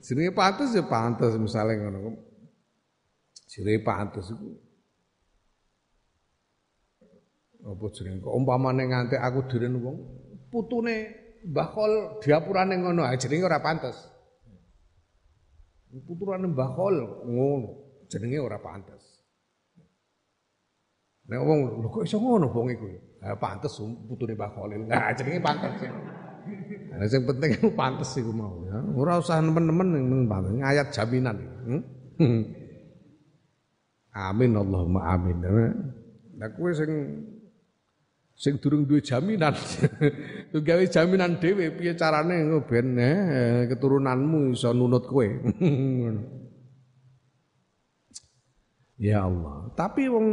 Jenenge pantes ya pantes misalnya ngono. Jenenge pantes iku. Apa jenenge umpamane nganti aku diren wong putune Mbah Kol diapurane ngono ae jenenge ora pantes. Puturane Mbah Kol ngono jenenge ora pantes. Nek wong lho kok iso ngono wong iku. Eh, pantes putune Mbah Khalil. Nah, jenenge pantes. Nah, sing penting itu pantes iku mau ya. Ora usah nemen-nemen ning pantes. Ayat jaminan. Hmm? Amin Allahumma amin. Lah kowe sing sing durung duwe jaminan. Tuh gawe jaminan dhewe piye carane ben eh, keturunanmu iso nunut kowe. ya Allah. Tapi wong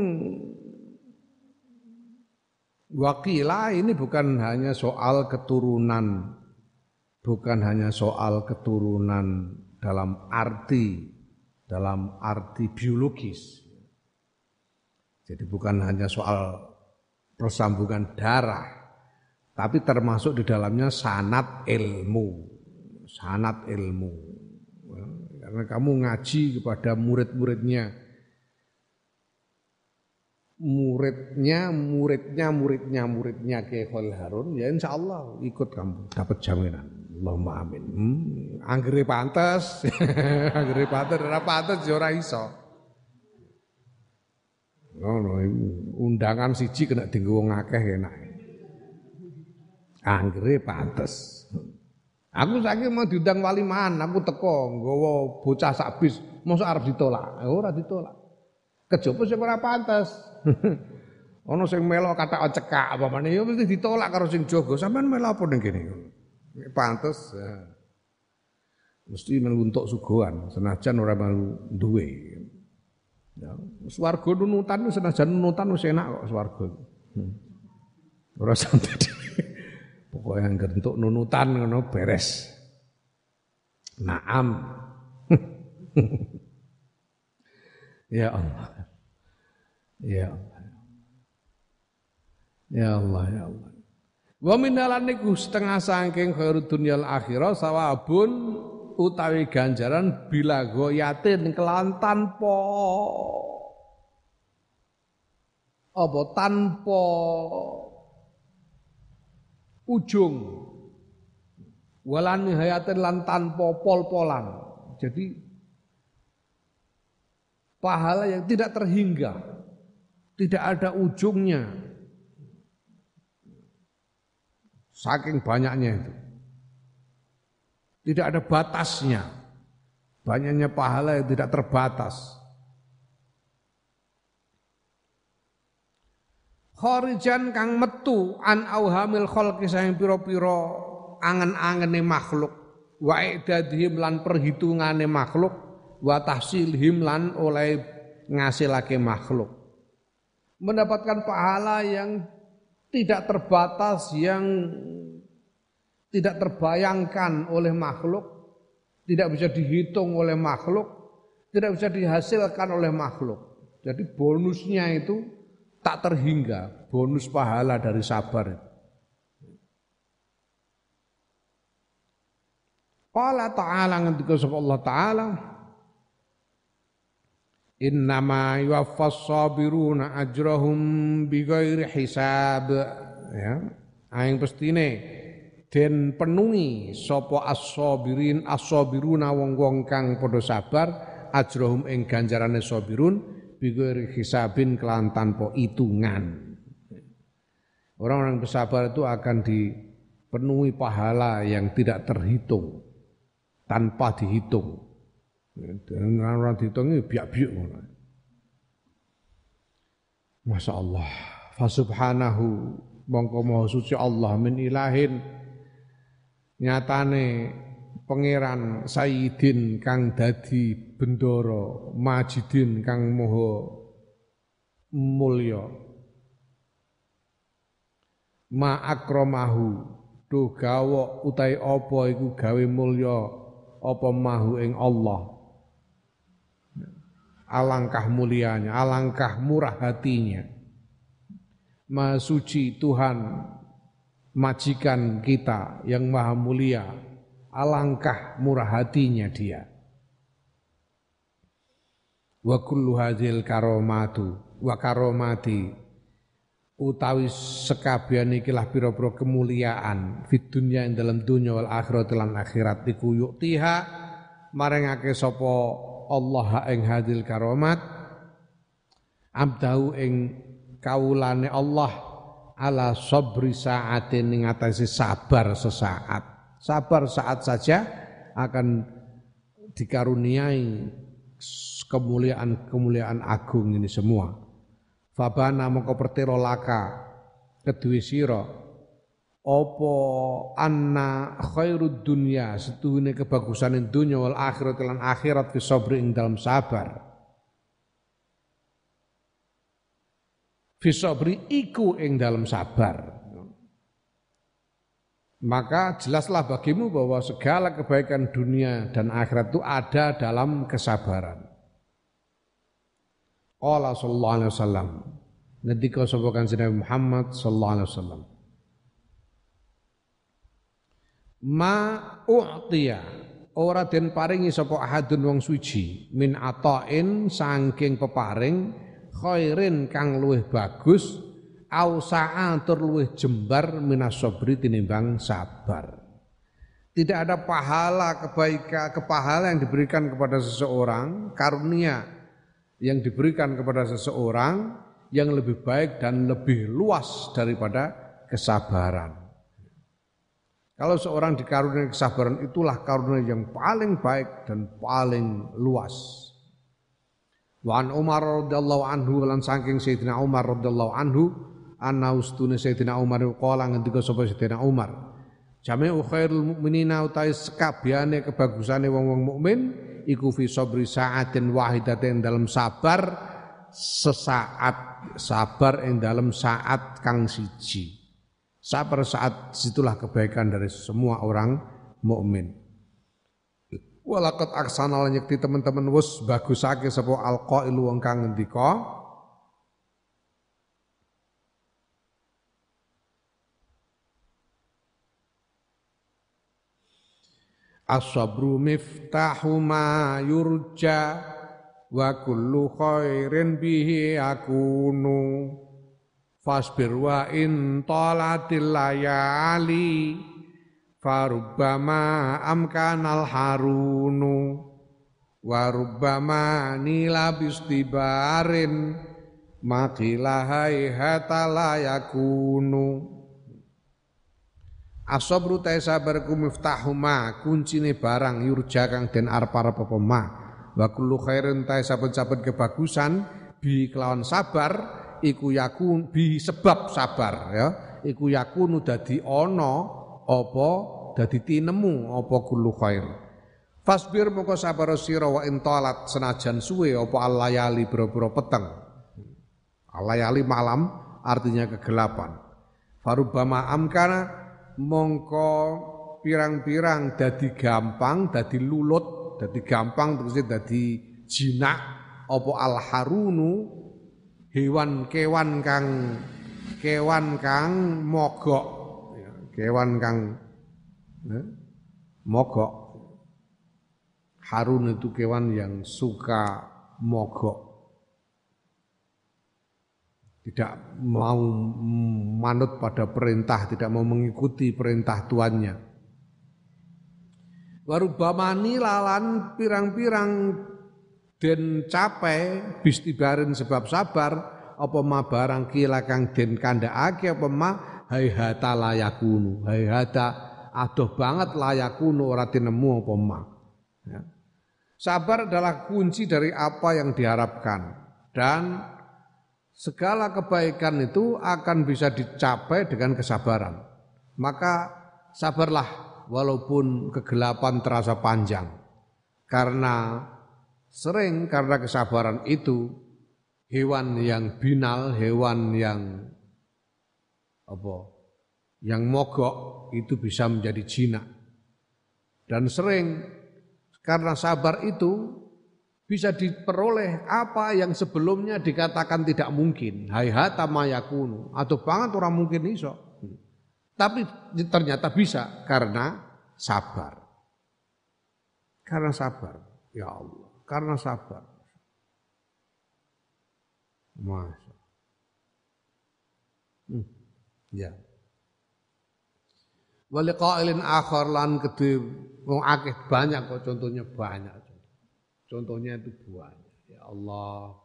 wakila ini bukan hanya soal keturunan bukan hanya soal keturunan dalam arti dalam arti biologis. Jadi bukan hanya soal persambungan darah, tapi termasuk di dalamnya sanat ilmu, sanat ilmu. Karena kamu ngaji kepada murid-muridnya, muridnya, muridnya, muridnya, muridnya ke Khalil Harun, ya insya Allah ikut kamu, dapat jaminan. Allahumma amin. Hmm, anggere pantes, anggere pantes ora pantes ya ora iso. Ngono undangan siji kena dienggo wong akeh enak. Anggere pantes. Aku saiki mau diundang waliman, aku teko nggawa bocah sak bis, mosok arep ditolak. Ora ditolak. Kejaba sing ora pantes. Ana sing melok kata cekak apa meneh ya mesti ditolak karo sing jaga. Sampeyan melok apa ning kene? pantes ya. mesti meluntuk suguhan senajan ora mau duwe ya swarga nunutan senajan nunutan wis enak kok swarga hmm. ora sampe pokoknya yang entuk nunutan ngono beres naam ya Allah ya Allah. Ya Allah ya Allah. Wa minalan niku setengah saking khairud dunyal akhirah sawabun utawi ganjaran bila goyatin kelan tanpa apa tanpa ujung. Walan hayatin lan tanpa pol-polan. Jadi pahala yang tidak terhingga tidak ada ujungnya Saking banyaknya itu. Tidak ada batasnya. Banyaknya pahala yang tidak terbatas. Khorijan kang metu an auhamil khalqi sayang piro-piro angen-angene makhluk wa idadhim lan perhitungane makhluk wa tahsilhim lan oleh ngasilake makhluk mendapatkan pahala yang tidak terbatas yang tidak terbayangkan oleh makhluk, tidak bisa dihitung oleh makhluk, tidak bisa dihasilkan oleh makhluk. Jadi bonusnya itu tak terhingga, bonus pahala dari sabar. Qala ta'ala ngendika sapa Allah taala Innama yuwaffas sabiruna ajrahum bighairi hisab ya. Aing pestine den penuhi sapa as-sabirin as-sabiruna wong-wong kang padha sabar ajrahum ing ganjarane sabirun bighairi hisabin kelan tanpa hitungan. Orang-orang bersabar itu akan dipenuhi pahala yang tidak terhitung tanpa dihitung dan ora dihitungi biak-biak ngono. Masya Allah. Fasubhanahu mongko maha suci Allah min ilahin nyatane pangeran Sayyidin kang dadi bendoro majidin kang moho mulya ma akramahu do gawa utai apa iku gawe mulya apa mahu ing Allah alangkah mulianya, alangkah murah hatinya. Maha suci Tuhan majikan kita yang maha mulia, alangkah murah hatinya dia. Wa kullu hadhil karomatu wa karomati utawi sekabian ikilah pira-pira kemuliaan fid dunya ing dalam dunya wal akhirat lan akhirat iku yuktiha marengake sapa Allah ing hadil karomat abdahu ing kaulane Allah ala sabri saatin ing atase sabar sesaat. Sabar saat saja akan dikaruniai kemuliaan-kemuliaan agung ini semua. Fabana mongko pertiro laka kedue sira apa anna khairud dunya setuhune kebagusan dunya wal akhirat lan akhirat fi sabri ing dalam sabar fi sabri iku ing dalam sabar maka jelaslah bagimu bahwa segala kebaikan dunia dan akhirat itu ada dalam kesabaran. Allah sallallahu alaihi wasallam. Ngendika sapa Kanjeng Muhammad sallallahu alaihi wasallam. Ma u'tiya ora den paringi sapa ahadun wong suci min atain saking peparing khairin kang luwih bagus ausa'a tur luwih jembar minas sabri tinimbang sabar. Tidak ada pahala kebaikan kepahala yang diberikan kepada seseorang, karunia yang diberikan kepada seseorang yang lebih baik dan lebih luas daripada kesabaran. Kalau seorang dikaruniai kesabaran itulah karunia yang paling baik dan paling luas. Wa an Umar radhiyallahu anhu lan saking Sayyidina Umar radhiyallahu anhu anna ustune Sayyidina Umar qala ngendika sapa Sayyidina Umar Jami'u khairul mukminina utai sekabiane kebagusane wong-wong mukmin iku fi sabri sa'atin wahidatin dalam sabar sesaat sabar ing dalam saat kang siji sabar saat situlah kebaikan dari semua orang mukmin. Walakat aksana lan nyekti teman-teman wis bagusake sapa alqailu wong kang ngendika As-sabru miftahu ma yurja wa kullu khairin bihi akunu fasbir wa in talatil layali farubbama amkanal harunu wa rubbama nila bistibarin makilahai hatala yakunu Asobru ta sabar ku miftahuma kuncine barang yurja kang den arep-arep. Wa kullu khairin ta saben-saben kebagusan bi kelawan sabar iku yakun bi sebab sabar ya. Iku yakunu dadi ana apa dadi tinemu apa kullu khair. Fasbir moko sabar sira wa intalat senajan suwe apa alayali boro-boro peteng. Alayali malam artinya kegelapan. Farubama amkana mongko pirang-pirang dadi gampang, dadi lulut, dadi gampang terus dadi jinak apa al harunu hewan kewan kang kewan kang mogok. Ya, kewan kang eh, mogok. Harun itu kewan yang suka mogok. Tidak mau manut pada perintah, tidak mau mengikuti perintah tuannya. Warubamani lalan pirang-pirang den capai bistibarin sebab sabar apa ma barang kila kang den kandhaake apa ma haihata layakunu haihata adoh banget layakunu ora tinemu apa ma ya. sabar adalah kunci dari apa yang diharapkan dan segala kebaikan itu akan bisa dicapai dengan kesabaran. Maka sabarlah walaupun kegelapan terasa panjang. Karena sering karena kesabaran itu hewan yang binal, hewan yang apa? Yang mogok itu bisa menjadi jinak. Dan sering karena sabar itu bisa diperoleh apa yang sebelumnya dikatakan tidak mungkin. Hai hata mayakunu. Atau banget orang mungkin iso. Tapi ternyata bisa karena sabar. Karena sabar. Ya Allah. Karena sabar. Masya. Hmm. Ya. Wali qailin akhar lan kedhe wong akeh banyak kok contohnya banyak. Contohnya itu banyak. Ya Allah.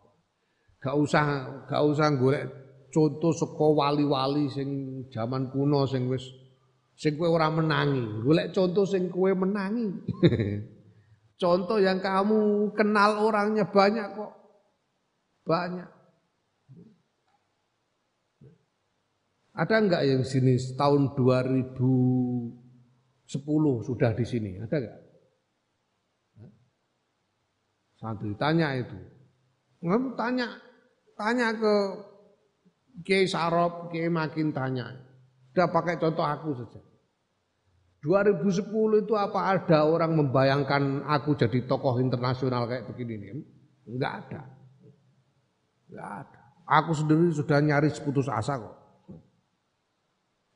Gak usah gak usah golek contoh saka wali-wali sing zaman kuno sing wis sing kowe ora menangi. Golek contoh sing kowe menangi. contoh yang kamu kenal orangnya banyak kok. Banyak. Ada enggak yang sini tahun 2010 sudah di sini? Ada enggak? Satu tanya itu. Ngamu tanya, tanya ke Kiai Sarop, Kiai Makin tanya. Udah pakai contoh aku saja. 2010 itu apa ada orang membayangkan aku jadi tokoh internasional kayak begini nih? Enggak ada. Enggak ada. Aku sendiri sudah nyaris putus asa kok.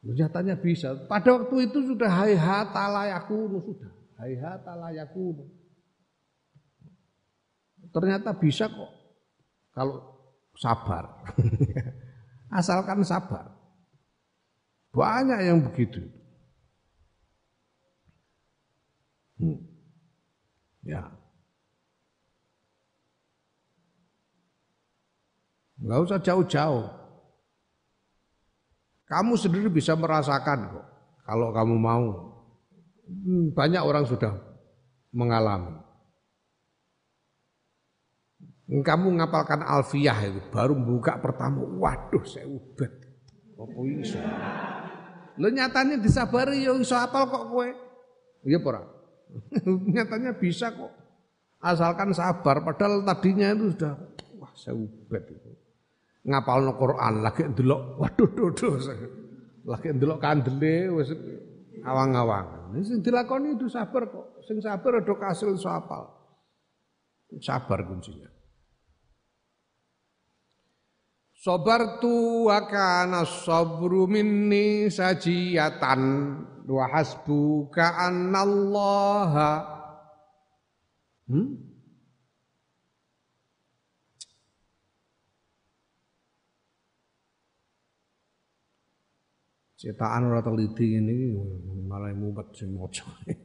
Nyatanya bisa. Pada waktu itu sudah hai hata layakunu sudah. Hai hata layakunu. Ternyata bisa kok. Kalau sabar. Asalkan sabar. Banyak yang begitu. Hmm. Ya. Enggak usah jauh-jauh. Kamu sendiri bisa merasakan kok. Kalau kamu mau. Hmm, banyak orang sudah mengalami. Kamu ngapalkan alfiah itu baru buka pertama, waduh saya ubet. Apa iso? Lo nyatanya disabari ya iso apal kok kowe. Iya pora. Nyatanya bisa kok. Asalkan sabar. Padahal tadinya itu sudah wah saya itu. Ngapal no Quran lagi ndelok waduh dodo. Lagi ndelok kandele wis awang-awang. Sing dilakoni itu sabar kok. Sing sabar ada kasil so apal. Sabar kuncinya. Sabartu wa kana sabru minni sajiyatan wa hasbuka annallaha hmm? Cetakan ora teliti ini malah mumet sing maca.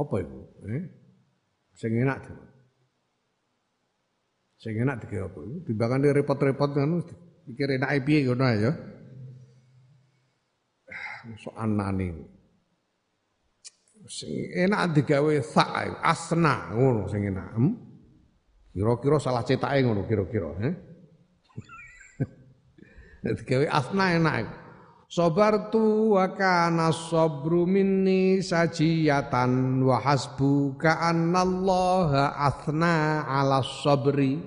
Apa itu? Eh? Sing enak tuh. Sing enak dikira apa? Timbangan repot-repot kan pikir enak piye ngono ya sok anane. Sing enak digawe sak asna ngono sing enak. Hmm? Kira-kira salah cetake ngono kira-kira, eh? digawe asna enak. Sabartu wa kana sabru minni sajiyatan wa hasbuka annallaha athna ala sabri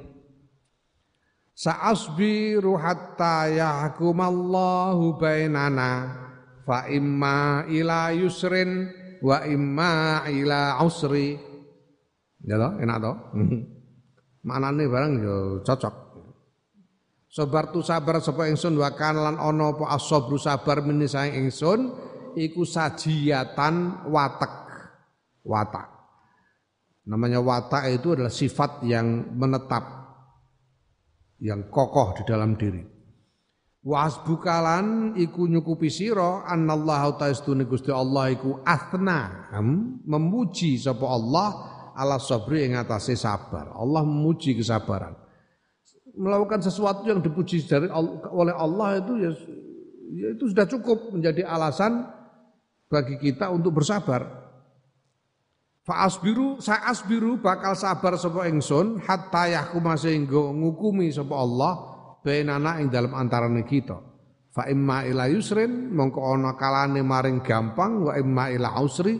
Sa'asbiru hatta yahkumallahu bainana fa imma ila yusrin wa imma ila usri. Ya toh, enak toh? Manane barang yo cocok. Sabar tu sabar sapa ingsun wa kan lan ana apa asabru sabar meni saing ingsun iku sajiatan watak. Watak. Namanya watak itu adalah sifat yang menetap yang kokoh di dalam diri. Wasbukalan iku nyukupi sira annallahu ta'istune Gusti Allah iku athna memuji sapa Allah ala sabri ing atase sabar. Allah memuji kesabaran. Melakukan sesuatu yang dipuji dari oleh Allah itu ya, ya itu sudah cukup menjadi alasan bagi kita untuk bersabar. Fa'asbiru sa'asbiru bakal sabar sapa ingsun hatta yahkuma sehingga ngukumi sapa Allah bainana ing dalam antarane kita. Fa imma ila yusrin mongko ana kalane maring gampang wa imma ila usri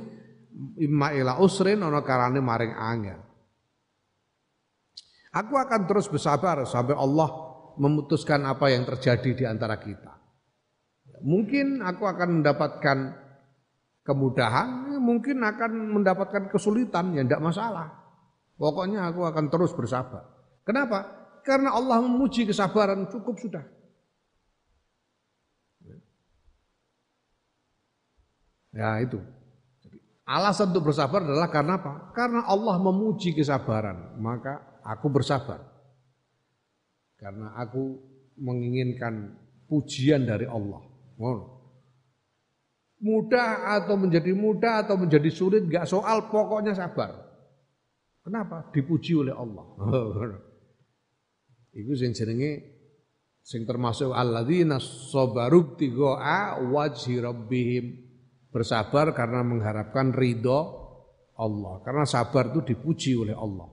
imma ila usrin ana kalane maring angel. Aku akan terus bersabar sampai Allah memutuskan apa yang terjadi di antara kita. Mungkin aku akan mendapatkan kemudahan, mungkin akan mendapatkan kesulitan, ya tidak masalah. Pokoknya aku akan terus bersabar. Kenapa? Karena Allah memuji kesabaran cukup sudah. Ya itu. Alasan untuk bersabar adalah karena apa? Karena Allah memuji kesabaran, maka aku bersabar. Karena aku menginginkan pujian dari Allah. Mudah atau menjadi mudah atau menjadi sulit gak soal, pokoknya sabar. Kenapa? Dipuji oleh Allah. Iku sing jenenge sing termasuk alladzina sabaru tigoa wajhi rabbihim. Bersabar karena mengharapkan ridho Allah. Karena sabar itu dipuji oleh Allah.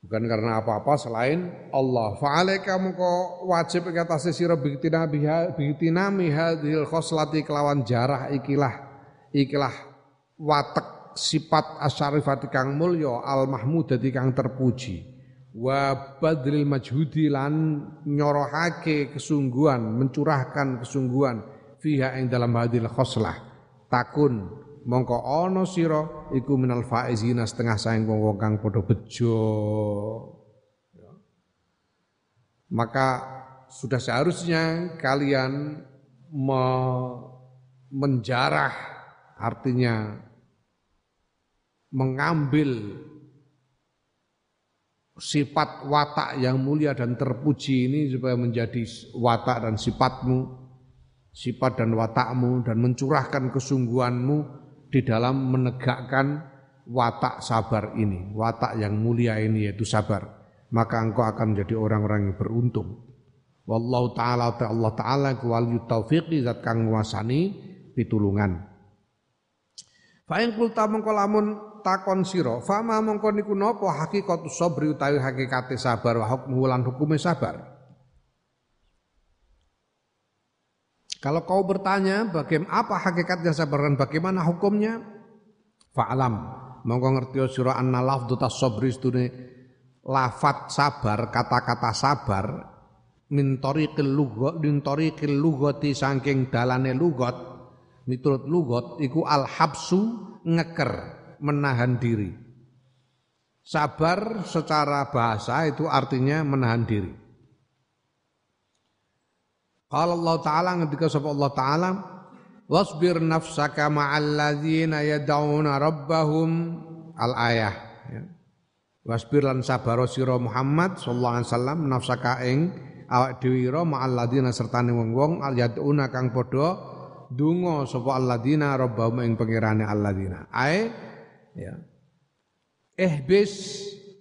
Bukan karena apa-apa selain Allah. Fa'alaika mengko wajib ing atase sira bitinami hadhil khoslati kelawan jarah ikilah ikilah watek sifat asyarifati kang mulya al mahmudati kang terpuji. Wa badril majhudi lan nyorohake kesungguhan mencurahkan kesungguhan fiha ing dalam hadil khoslah. Takun mongko ana sira iku minal faizina setengah saing wong kang padha bejo. Ya. maka sudah seharusnya kalian me menjarah artinya mengambil sifat watak yang mulia dan terpuji ini supaya menjadi watak dan sifatmu, sifat dan watakmu dan mencurahkan kesungguhanmu di dalam menegakkan watak sabar ini, watak yang mulia ini yaitu sabar. Maka engkau akan menjadi orang-orang yang beruntung. Wallahu taala ta Allah taala waliyu taufiqi zat kang nguasani pitulungan. Fa in takon sira, fama mengko niku napa hakikatus sabri utawi hakikate sabar wa hukmu lan sabar. Kalau kau bertanya bagaimana apa hakikatnya sabar dan bagaimana hukumnya, fa'alam. Monggo ngerti sira anna lafdhu tasabri stune lafat sabar, kata-kata sabar min tariqil lughat min tariqil saking dalane lughat miturut lughat iku al habsu ngeker menahan diri. Sabar secara bahasa itu artinya menahan diri. Qala Allah Ta'ala ngendika sapa Allah Ta'ala wasbir nafsaka ma'al ladzina yad'una rabbahum al ayah ya. Wasbir lan sabar sira Muhammad sallallahu alaihi wasallam nafsaka ing awak dhewe ira ma'al ladzina sertane wong-wong yad'una kang padha donga sapa alladzina rabbahum ing pangerane alladzina. Ae ya. Eh bis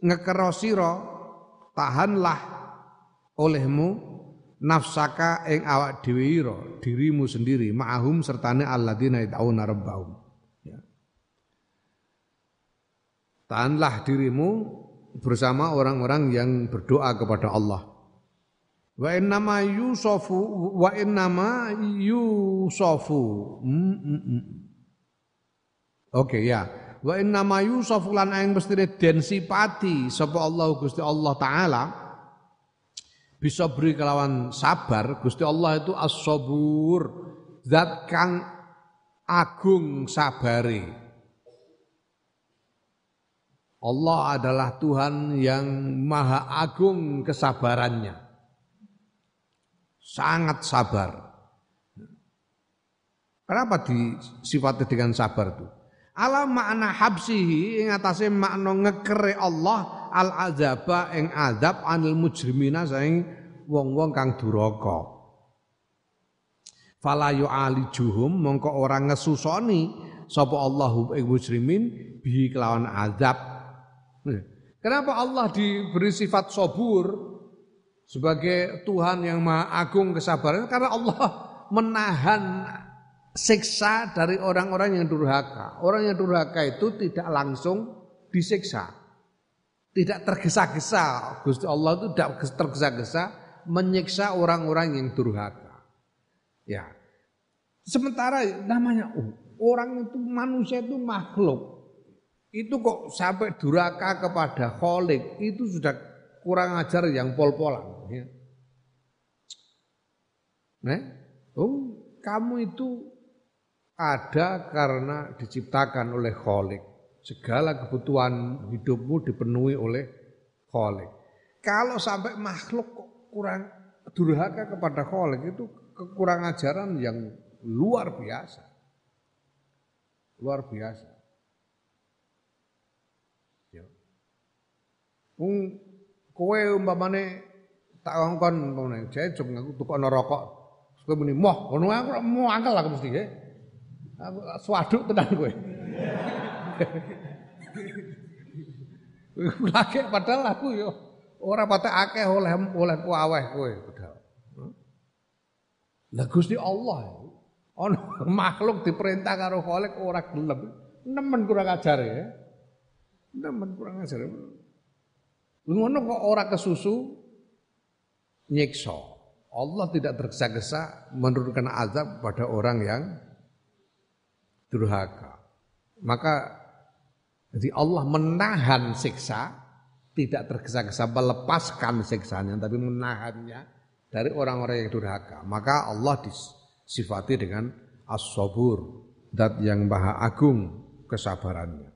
ngekero sira tahanlah olehmu nafsaka ing awak dhewe ira dirimu sendiri ma'ahum sertane alladzina yad'una rabbahum ya. Tahanlah dirimu bersama orang-orang yang berdoa kepada Allah. Wa innama yusofu wa innama yusofu. Mm, mm, mm. Oke okay, ya. Wa innama yusofu lan aing mestine den sipati sapa Allah Gusti Allah taala. Bisa beri kelawan sabar Gusti Allah itu as-sabur zat kang agung sabari Allah adalah Tuhan yang maha agung kesabarannya. Sangat sabar. Kenapa disifati dengan sabar itu ala makna habsihi ing atase makna ngekere Allah al azaba ing azab anil mujrimina saing wong-wong kang duraka. Fala yu'alijuhum mongko ora ngesusoni sapa Allahu ing mujrimin bi kelawan azab. Kenapa Allah diberi sifat sabur sebagai Tuhan yang maha agung kesabaran? Karena Allah menahan siksa dari orang-orang yang durhaka. Orang yang durhaka itu tidak langsung disiksa. Tidak tergesa-gesa. Gusti Allah itu tidak tergesa-gesa menyiksa orang-orang yang durhaka. Ya. Sementara namanya oh, orang itu manusia itu makhluk. Itu kok sampai durhaka kepada kholik itu sudah kurang ajar yang pol-polan. Ya. Nah, oh, kamu itu ada karena diciptakan oleh Kholik. Segala kebutuhan hidupmu dipenuhi oleh Kholik. Kalau sampai makhluk kurang durhaka kepada Kholik itu kekurang ajaran yang luar biasa. Luar biasa. Ya. Wong kowe umpamane tak ngongkon umpamane jejeg aku tukokno rokok. Kowe muni moh, ngono aku mau angkel aku mesti nggih. Swaduk tenan kowe. Lagi padahal aku yo ora patek akeh oleh oleh kuaweh kowe padahal. Lah Gusti Allah ono makhluk diperintah karo Khalik ora gelem. Nemen kurang ajar ya. Nemen kurang ajar. Ngono kok ora kesusu nyiksa. Allah tidak tergesa-gesa menurunkan azab pada orang yang durhaka. Maka jadi Allah menahan siksa, tidak tergesa-gesa melepaskan siksanya, tapi menahannya dari orang-orang yang durhaka. Maka Allah disifati dengan as-sabur, dat yang maha agung kesabarannya.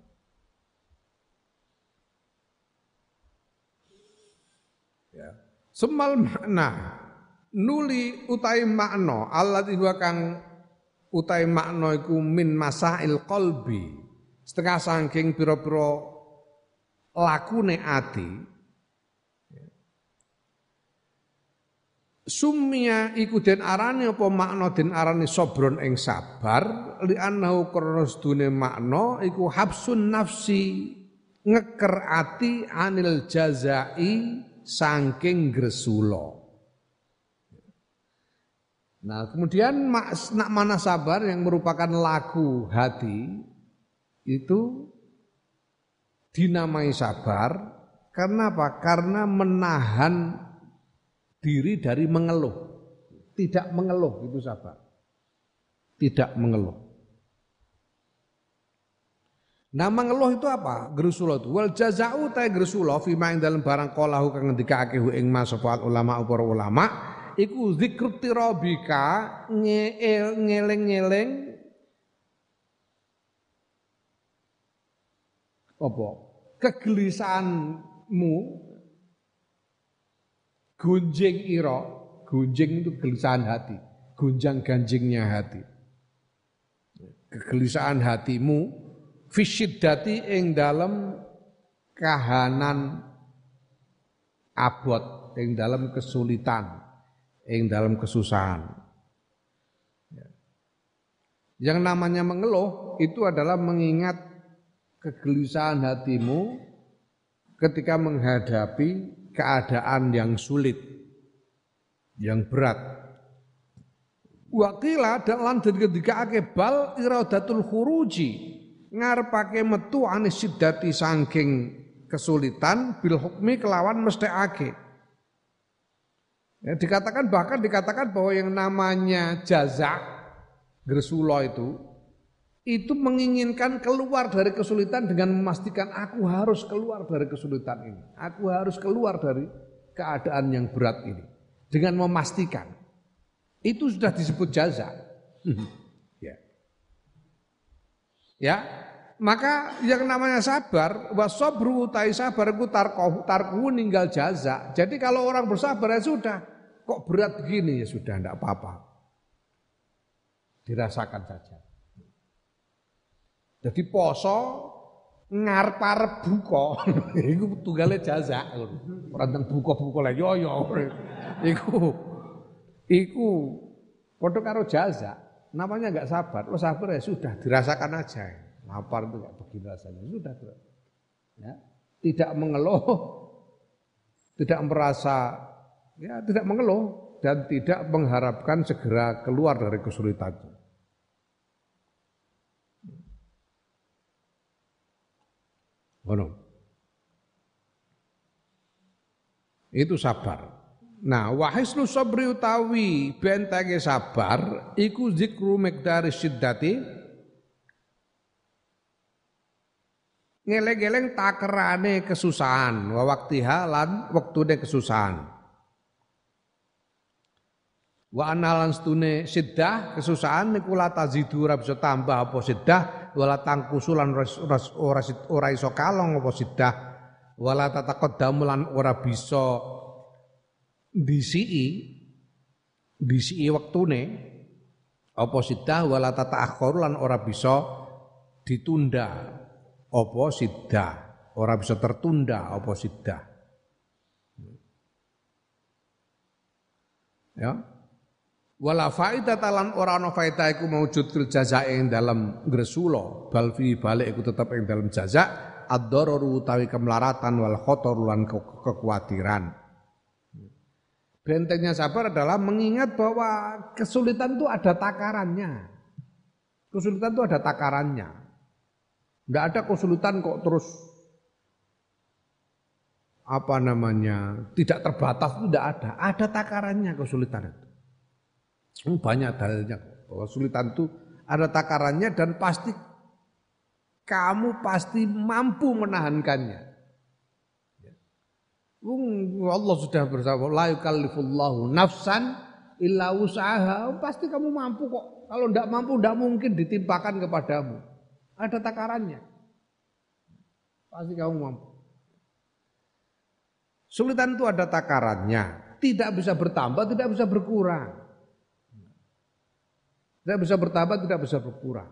Ya. Semal makna nuli utai makna Allah tiba kang utai makna iku min masail qalbi. Setengah saking pira-pira lakune ati. Sumia iku den arani apa makna den arani sobron ing sabar? Li annahu krana sedune makna iku habsun nafsi ngeker ati anil jazai saking gresula. Nah, kemudian nak mana sabar yang merupakan lagu hati itu dinamai sabar karena apa? Karena menahan diri dari mengeluh. Tidak mengeluh itu sabar. Tidak mengeluh. Nah mengeluh itu apa? Gerusulo itu. Wal jazau ta gerusulo fima ing dalam barang kolahu kang ngendikake ing mas ulama para ulama iku zikru tirabika ngeleng-ngeleng. Apa? Kegelisahanmu. Gunjing ira. Gunjing itu kegelisahan hati. Gunjang ganjingnya hati. Kegelisahan hatimu. Dati ing dalam kahanan abot ing dalam kesulitan ing dalam kesusahan yang namanya mengeluh itu adalah mengingat kegelisahan hatimu ketika menghadapi keadaan yang sulit, yang berat. Wakila dan lanjut ketika akebal iradatul khuruji ngarepake metu anis sidati sangking kesulitan bil hukmi kelawan ake. Ya, dikatakan bahkan dikatakan bahwa yang namanya jaza gersulo itu itu menginginkan keluar dari kesulitan dengan memastikan aku harus keluar dari kesulitan ini. Aku harus keluar dari keadaan yang berat ini. Dengan memastikan. Itu sudah disebut jaza. ya. Ya, maka yang namanya sabar, wasobru tai sabar ku tarkohu tarku ninggal jaza. Jadi kalau orang bersabar ya sudah, kok berat begini? Ya sudah, tidak apa-apa. Dirasakan saja. Jadi poso ngarep-arep buka. Iku tunggale jaza ora teng buka-buka lah yo yo iku iku padha karo jaza namanya enggak sabar. Lo sabar ya sudah dirasakan aja lapar itu enggak begini rasanya sudah ya tidak mengeluh tidak merasa ya tidak mengeluh dan tidak mengharapkan segera keluar dari kesulitan Ngono. Itu sabar. Nah, wahisnu sabri utawi bentenge sabar iku zikru miqdari syiddati ngeleng-eleng takerane kesusahan. Wa waktiha lan wektune kesusahan. Wa analan stune siddah kesusahan niku la tazidu ora bisa tambah apa siddah wala tangkusulan ora ora iso kalong apa sidah wala tataqaddamu lan ora bisa disii disii wektune apa sidah wala tataakhir lan ora bisa ditunda apa sidah ora bisa tertunda apa sidah ya. Wala faida talan ora ana faida iku maujud fil jazae ing dalam gresula bal fi balik iku tetep ing dalam jaza ad-dararu utawi kemelaratan wal khotor lan ke kekhawatiran. Bentengnya sabar adalah mengingat bahwa kesulitan itu ada takarannya. Kesulitan itu ada takarannya tidak ada kesulitan kok terus apa namanya tidak terbatas itu tidak ada. Ada takarannya kesulitan itu. Hmm, banyak dalilnya bahwa kesulitan itu ada takarannya dan pasti kamu pasti mampu menahankannya. Ya. Allah sudah bersama la yukallifullahu nafsan illa usaha pasti kamu mampu kok. Kalau tidak mampu tidak mungkin ditimpakan kepadamu. Ada takarannya. Pasti kamu mampu. Sulitan itu ada takarannya. Tidak bisa bertambah, tidak bisa berkurang. Tidak bisa bertambah, tidak bisa berkurang.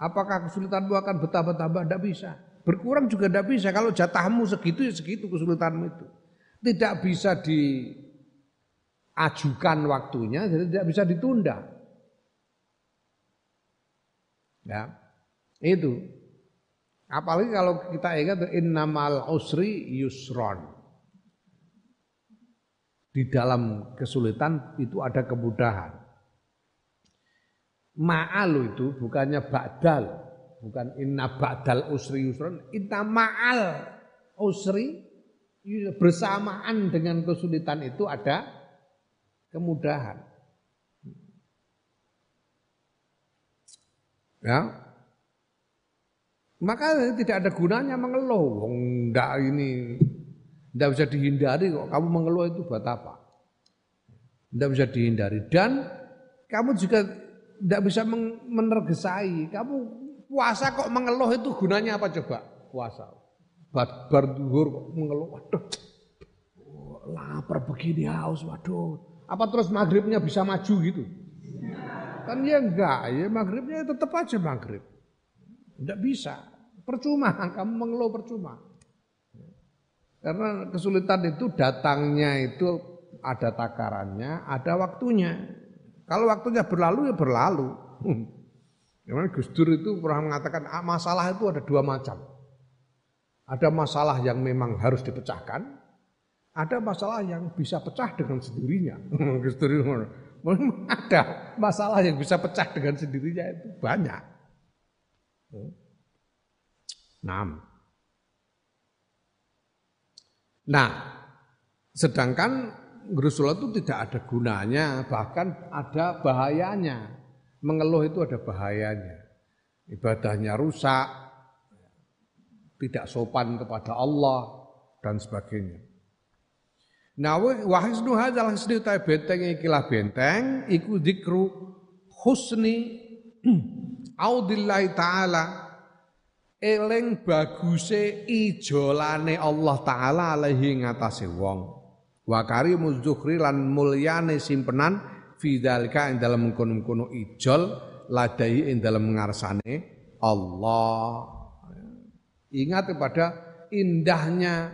Apakah kesulitanmu akan bertambah-tambah? Tidak bisa. Berkurang juga tidak bisa. Kalau jatahmu segitu ya segitu kesulitanmu itu. Tidak bisa diajukan waktunya, jadi tidak bisa ditunda. Ya, itu. Apalagi kalau kita ingat innamal usri yusron. Di dalam kesulitan itu ada kemudahan. Ma'al itu bukannya ba'dal, bukan inna ba'dal usri yusron, inna ma'al usri bersamaan dengan kesulitan itu ada kemudahan. Ya, maka tidak ada gunanya mengeluh. Enggak ini tidak bisa dihindari kok. Kamu mengeluh itu buat apa? Tidak bisa dihindari. Dan kamu juga tidak bisa menergesai. Kamu puasa kok mengeluh itu gunanya apa coba? Puasa. Bar duhur kok mengeluh. Waduh, lapar begini haus. Waduh. Apa terus maghribnya bisa maju gitu? Kan ya enggak. Ya maghribnya tetap aja maghrib. Tidak bisa. Percuma, kamu mengeluh percuma. Karena kesulitan itu datangnya itu ada takarannya, ada waktunya. Kalau waktunya berlalu ya berlalu. Memang Gus Dur itu pernah mengatakan ah, masalah itu ada dua macam. Ada masalah yang memang harus dipecahkan, ada masalah yang bisa pecah dengan sendirinya. Gus Dur ada masalah yang bisa pecah dengan sendirinya itu banyak. Nah, nah sedangkan Rasulullah itu tidak ada gunanya, bahkan ada bahayanya. Mengeluh itu ada bahayanya. Ibadahnya rusak, tidak sopan kepada Allah dan sebagainya. Nah, wahisnu hadzal hisni ta benteng ikilah benteng iku zikru husni audillahi taala eling baguse ijolane Allah taala alaihi ngatasé wong. Wa karimuz zukhri lan mulyane simpenan fidzalika ing dalem kono-kono ijol ladai ing dalem ngarsane Allah. Ingat kepada indahnya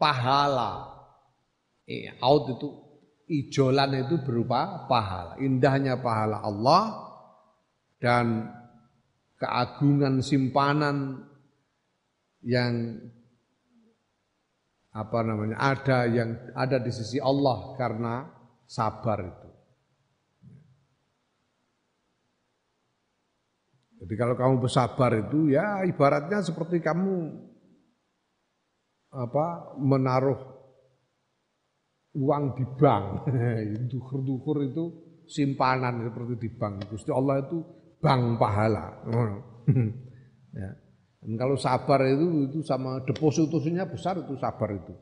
pahala out itu ijolan itu berupa pahala indahnya pahala Allah dan keagungan simpanan yang apa namanya ada yang ada di sisi Allah karena sabar itu. Jadi kalau kamu bersabar itu ya ibaratnya seperti kamu apa menaruh uang di bank. Dukur-dukur itu simpanan seperti di bank. Gusti Allah itu bank pahala. ya. Dan kalau sabar itu itu sama depositonya besar itu sabar itu.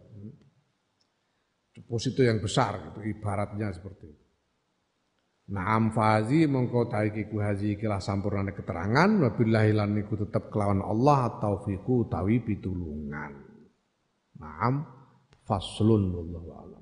Deposito yang besar gitu ibaratnya seperti itu. Naam fazi mongko taiki ku haji ikilah sampurnane keterangan wabillahi lan niku tetep kelawan Allah taufiku tawi pitulungan. Naam faslun wallahu alam.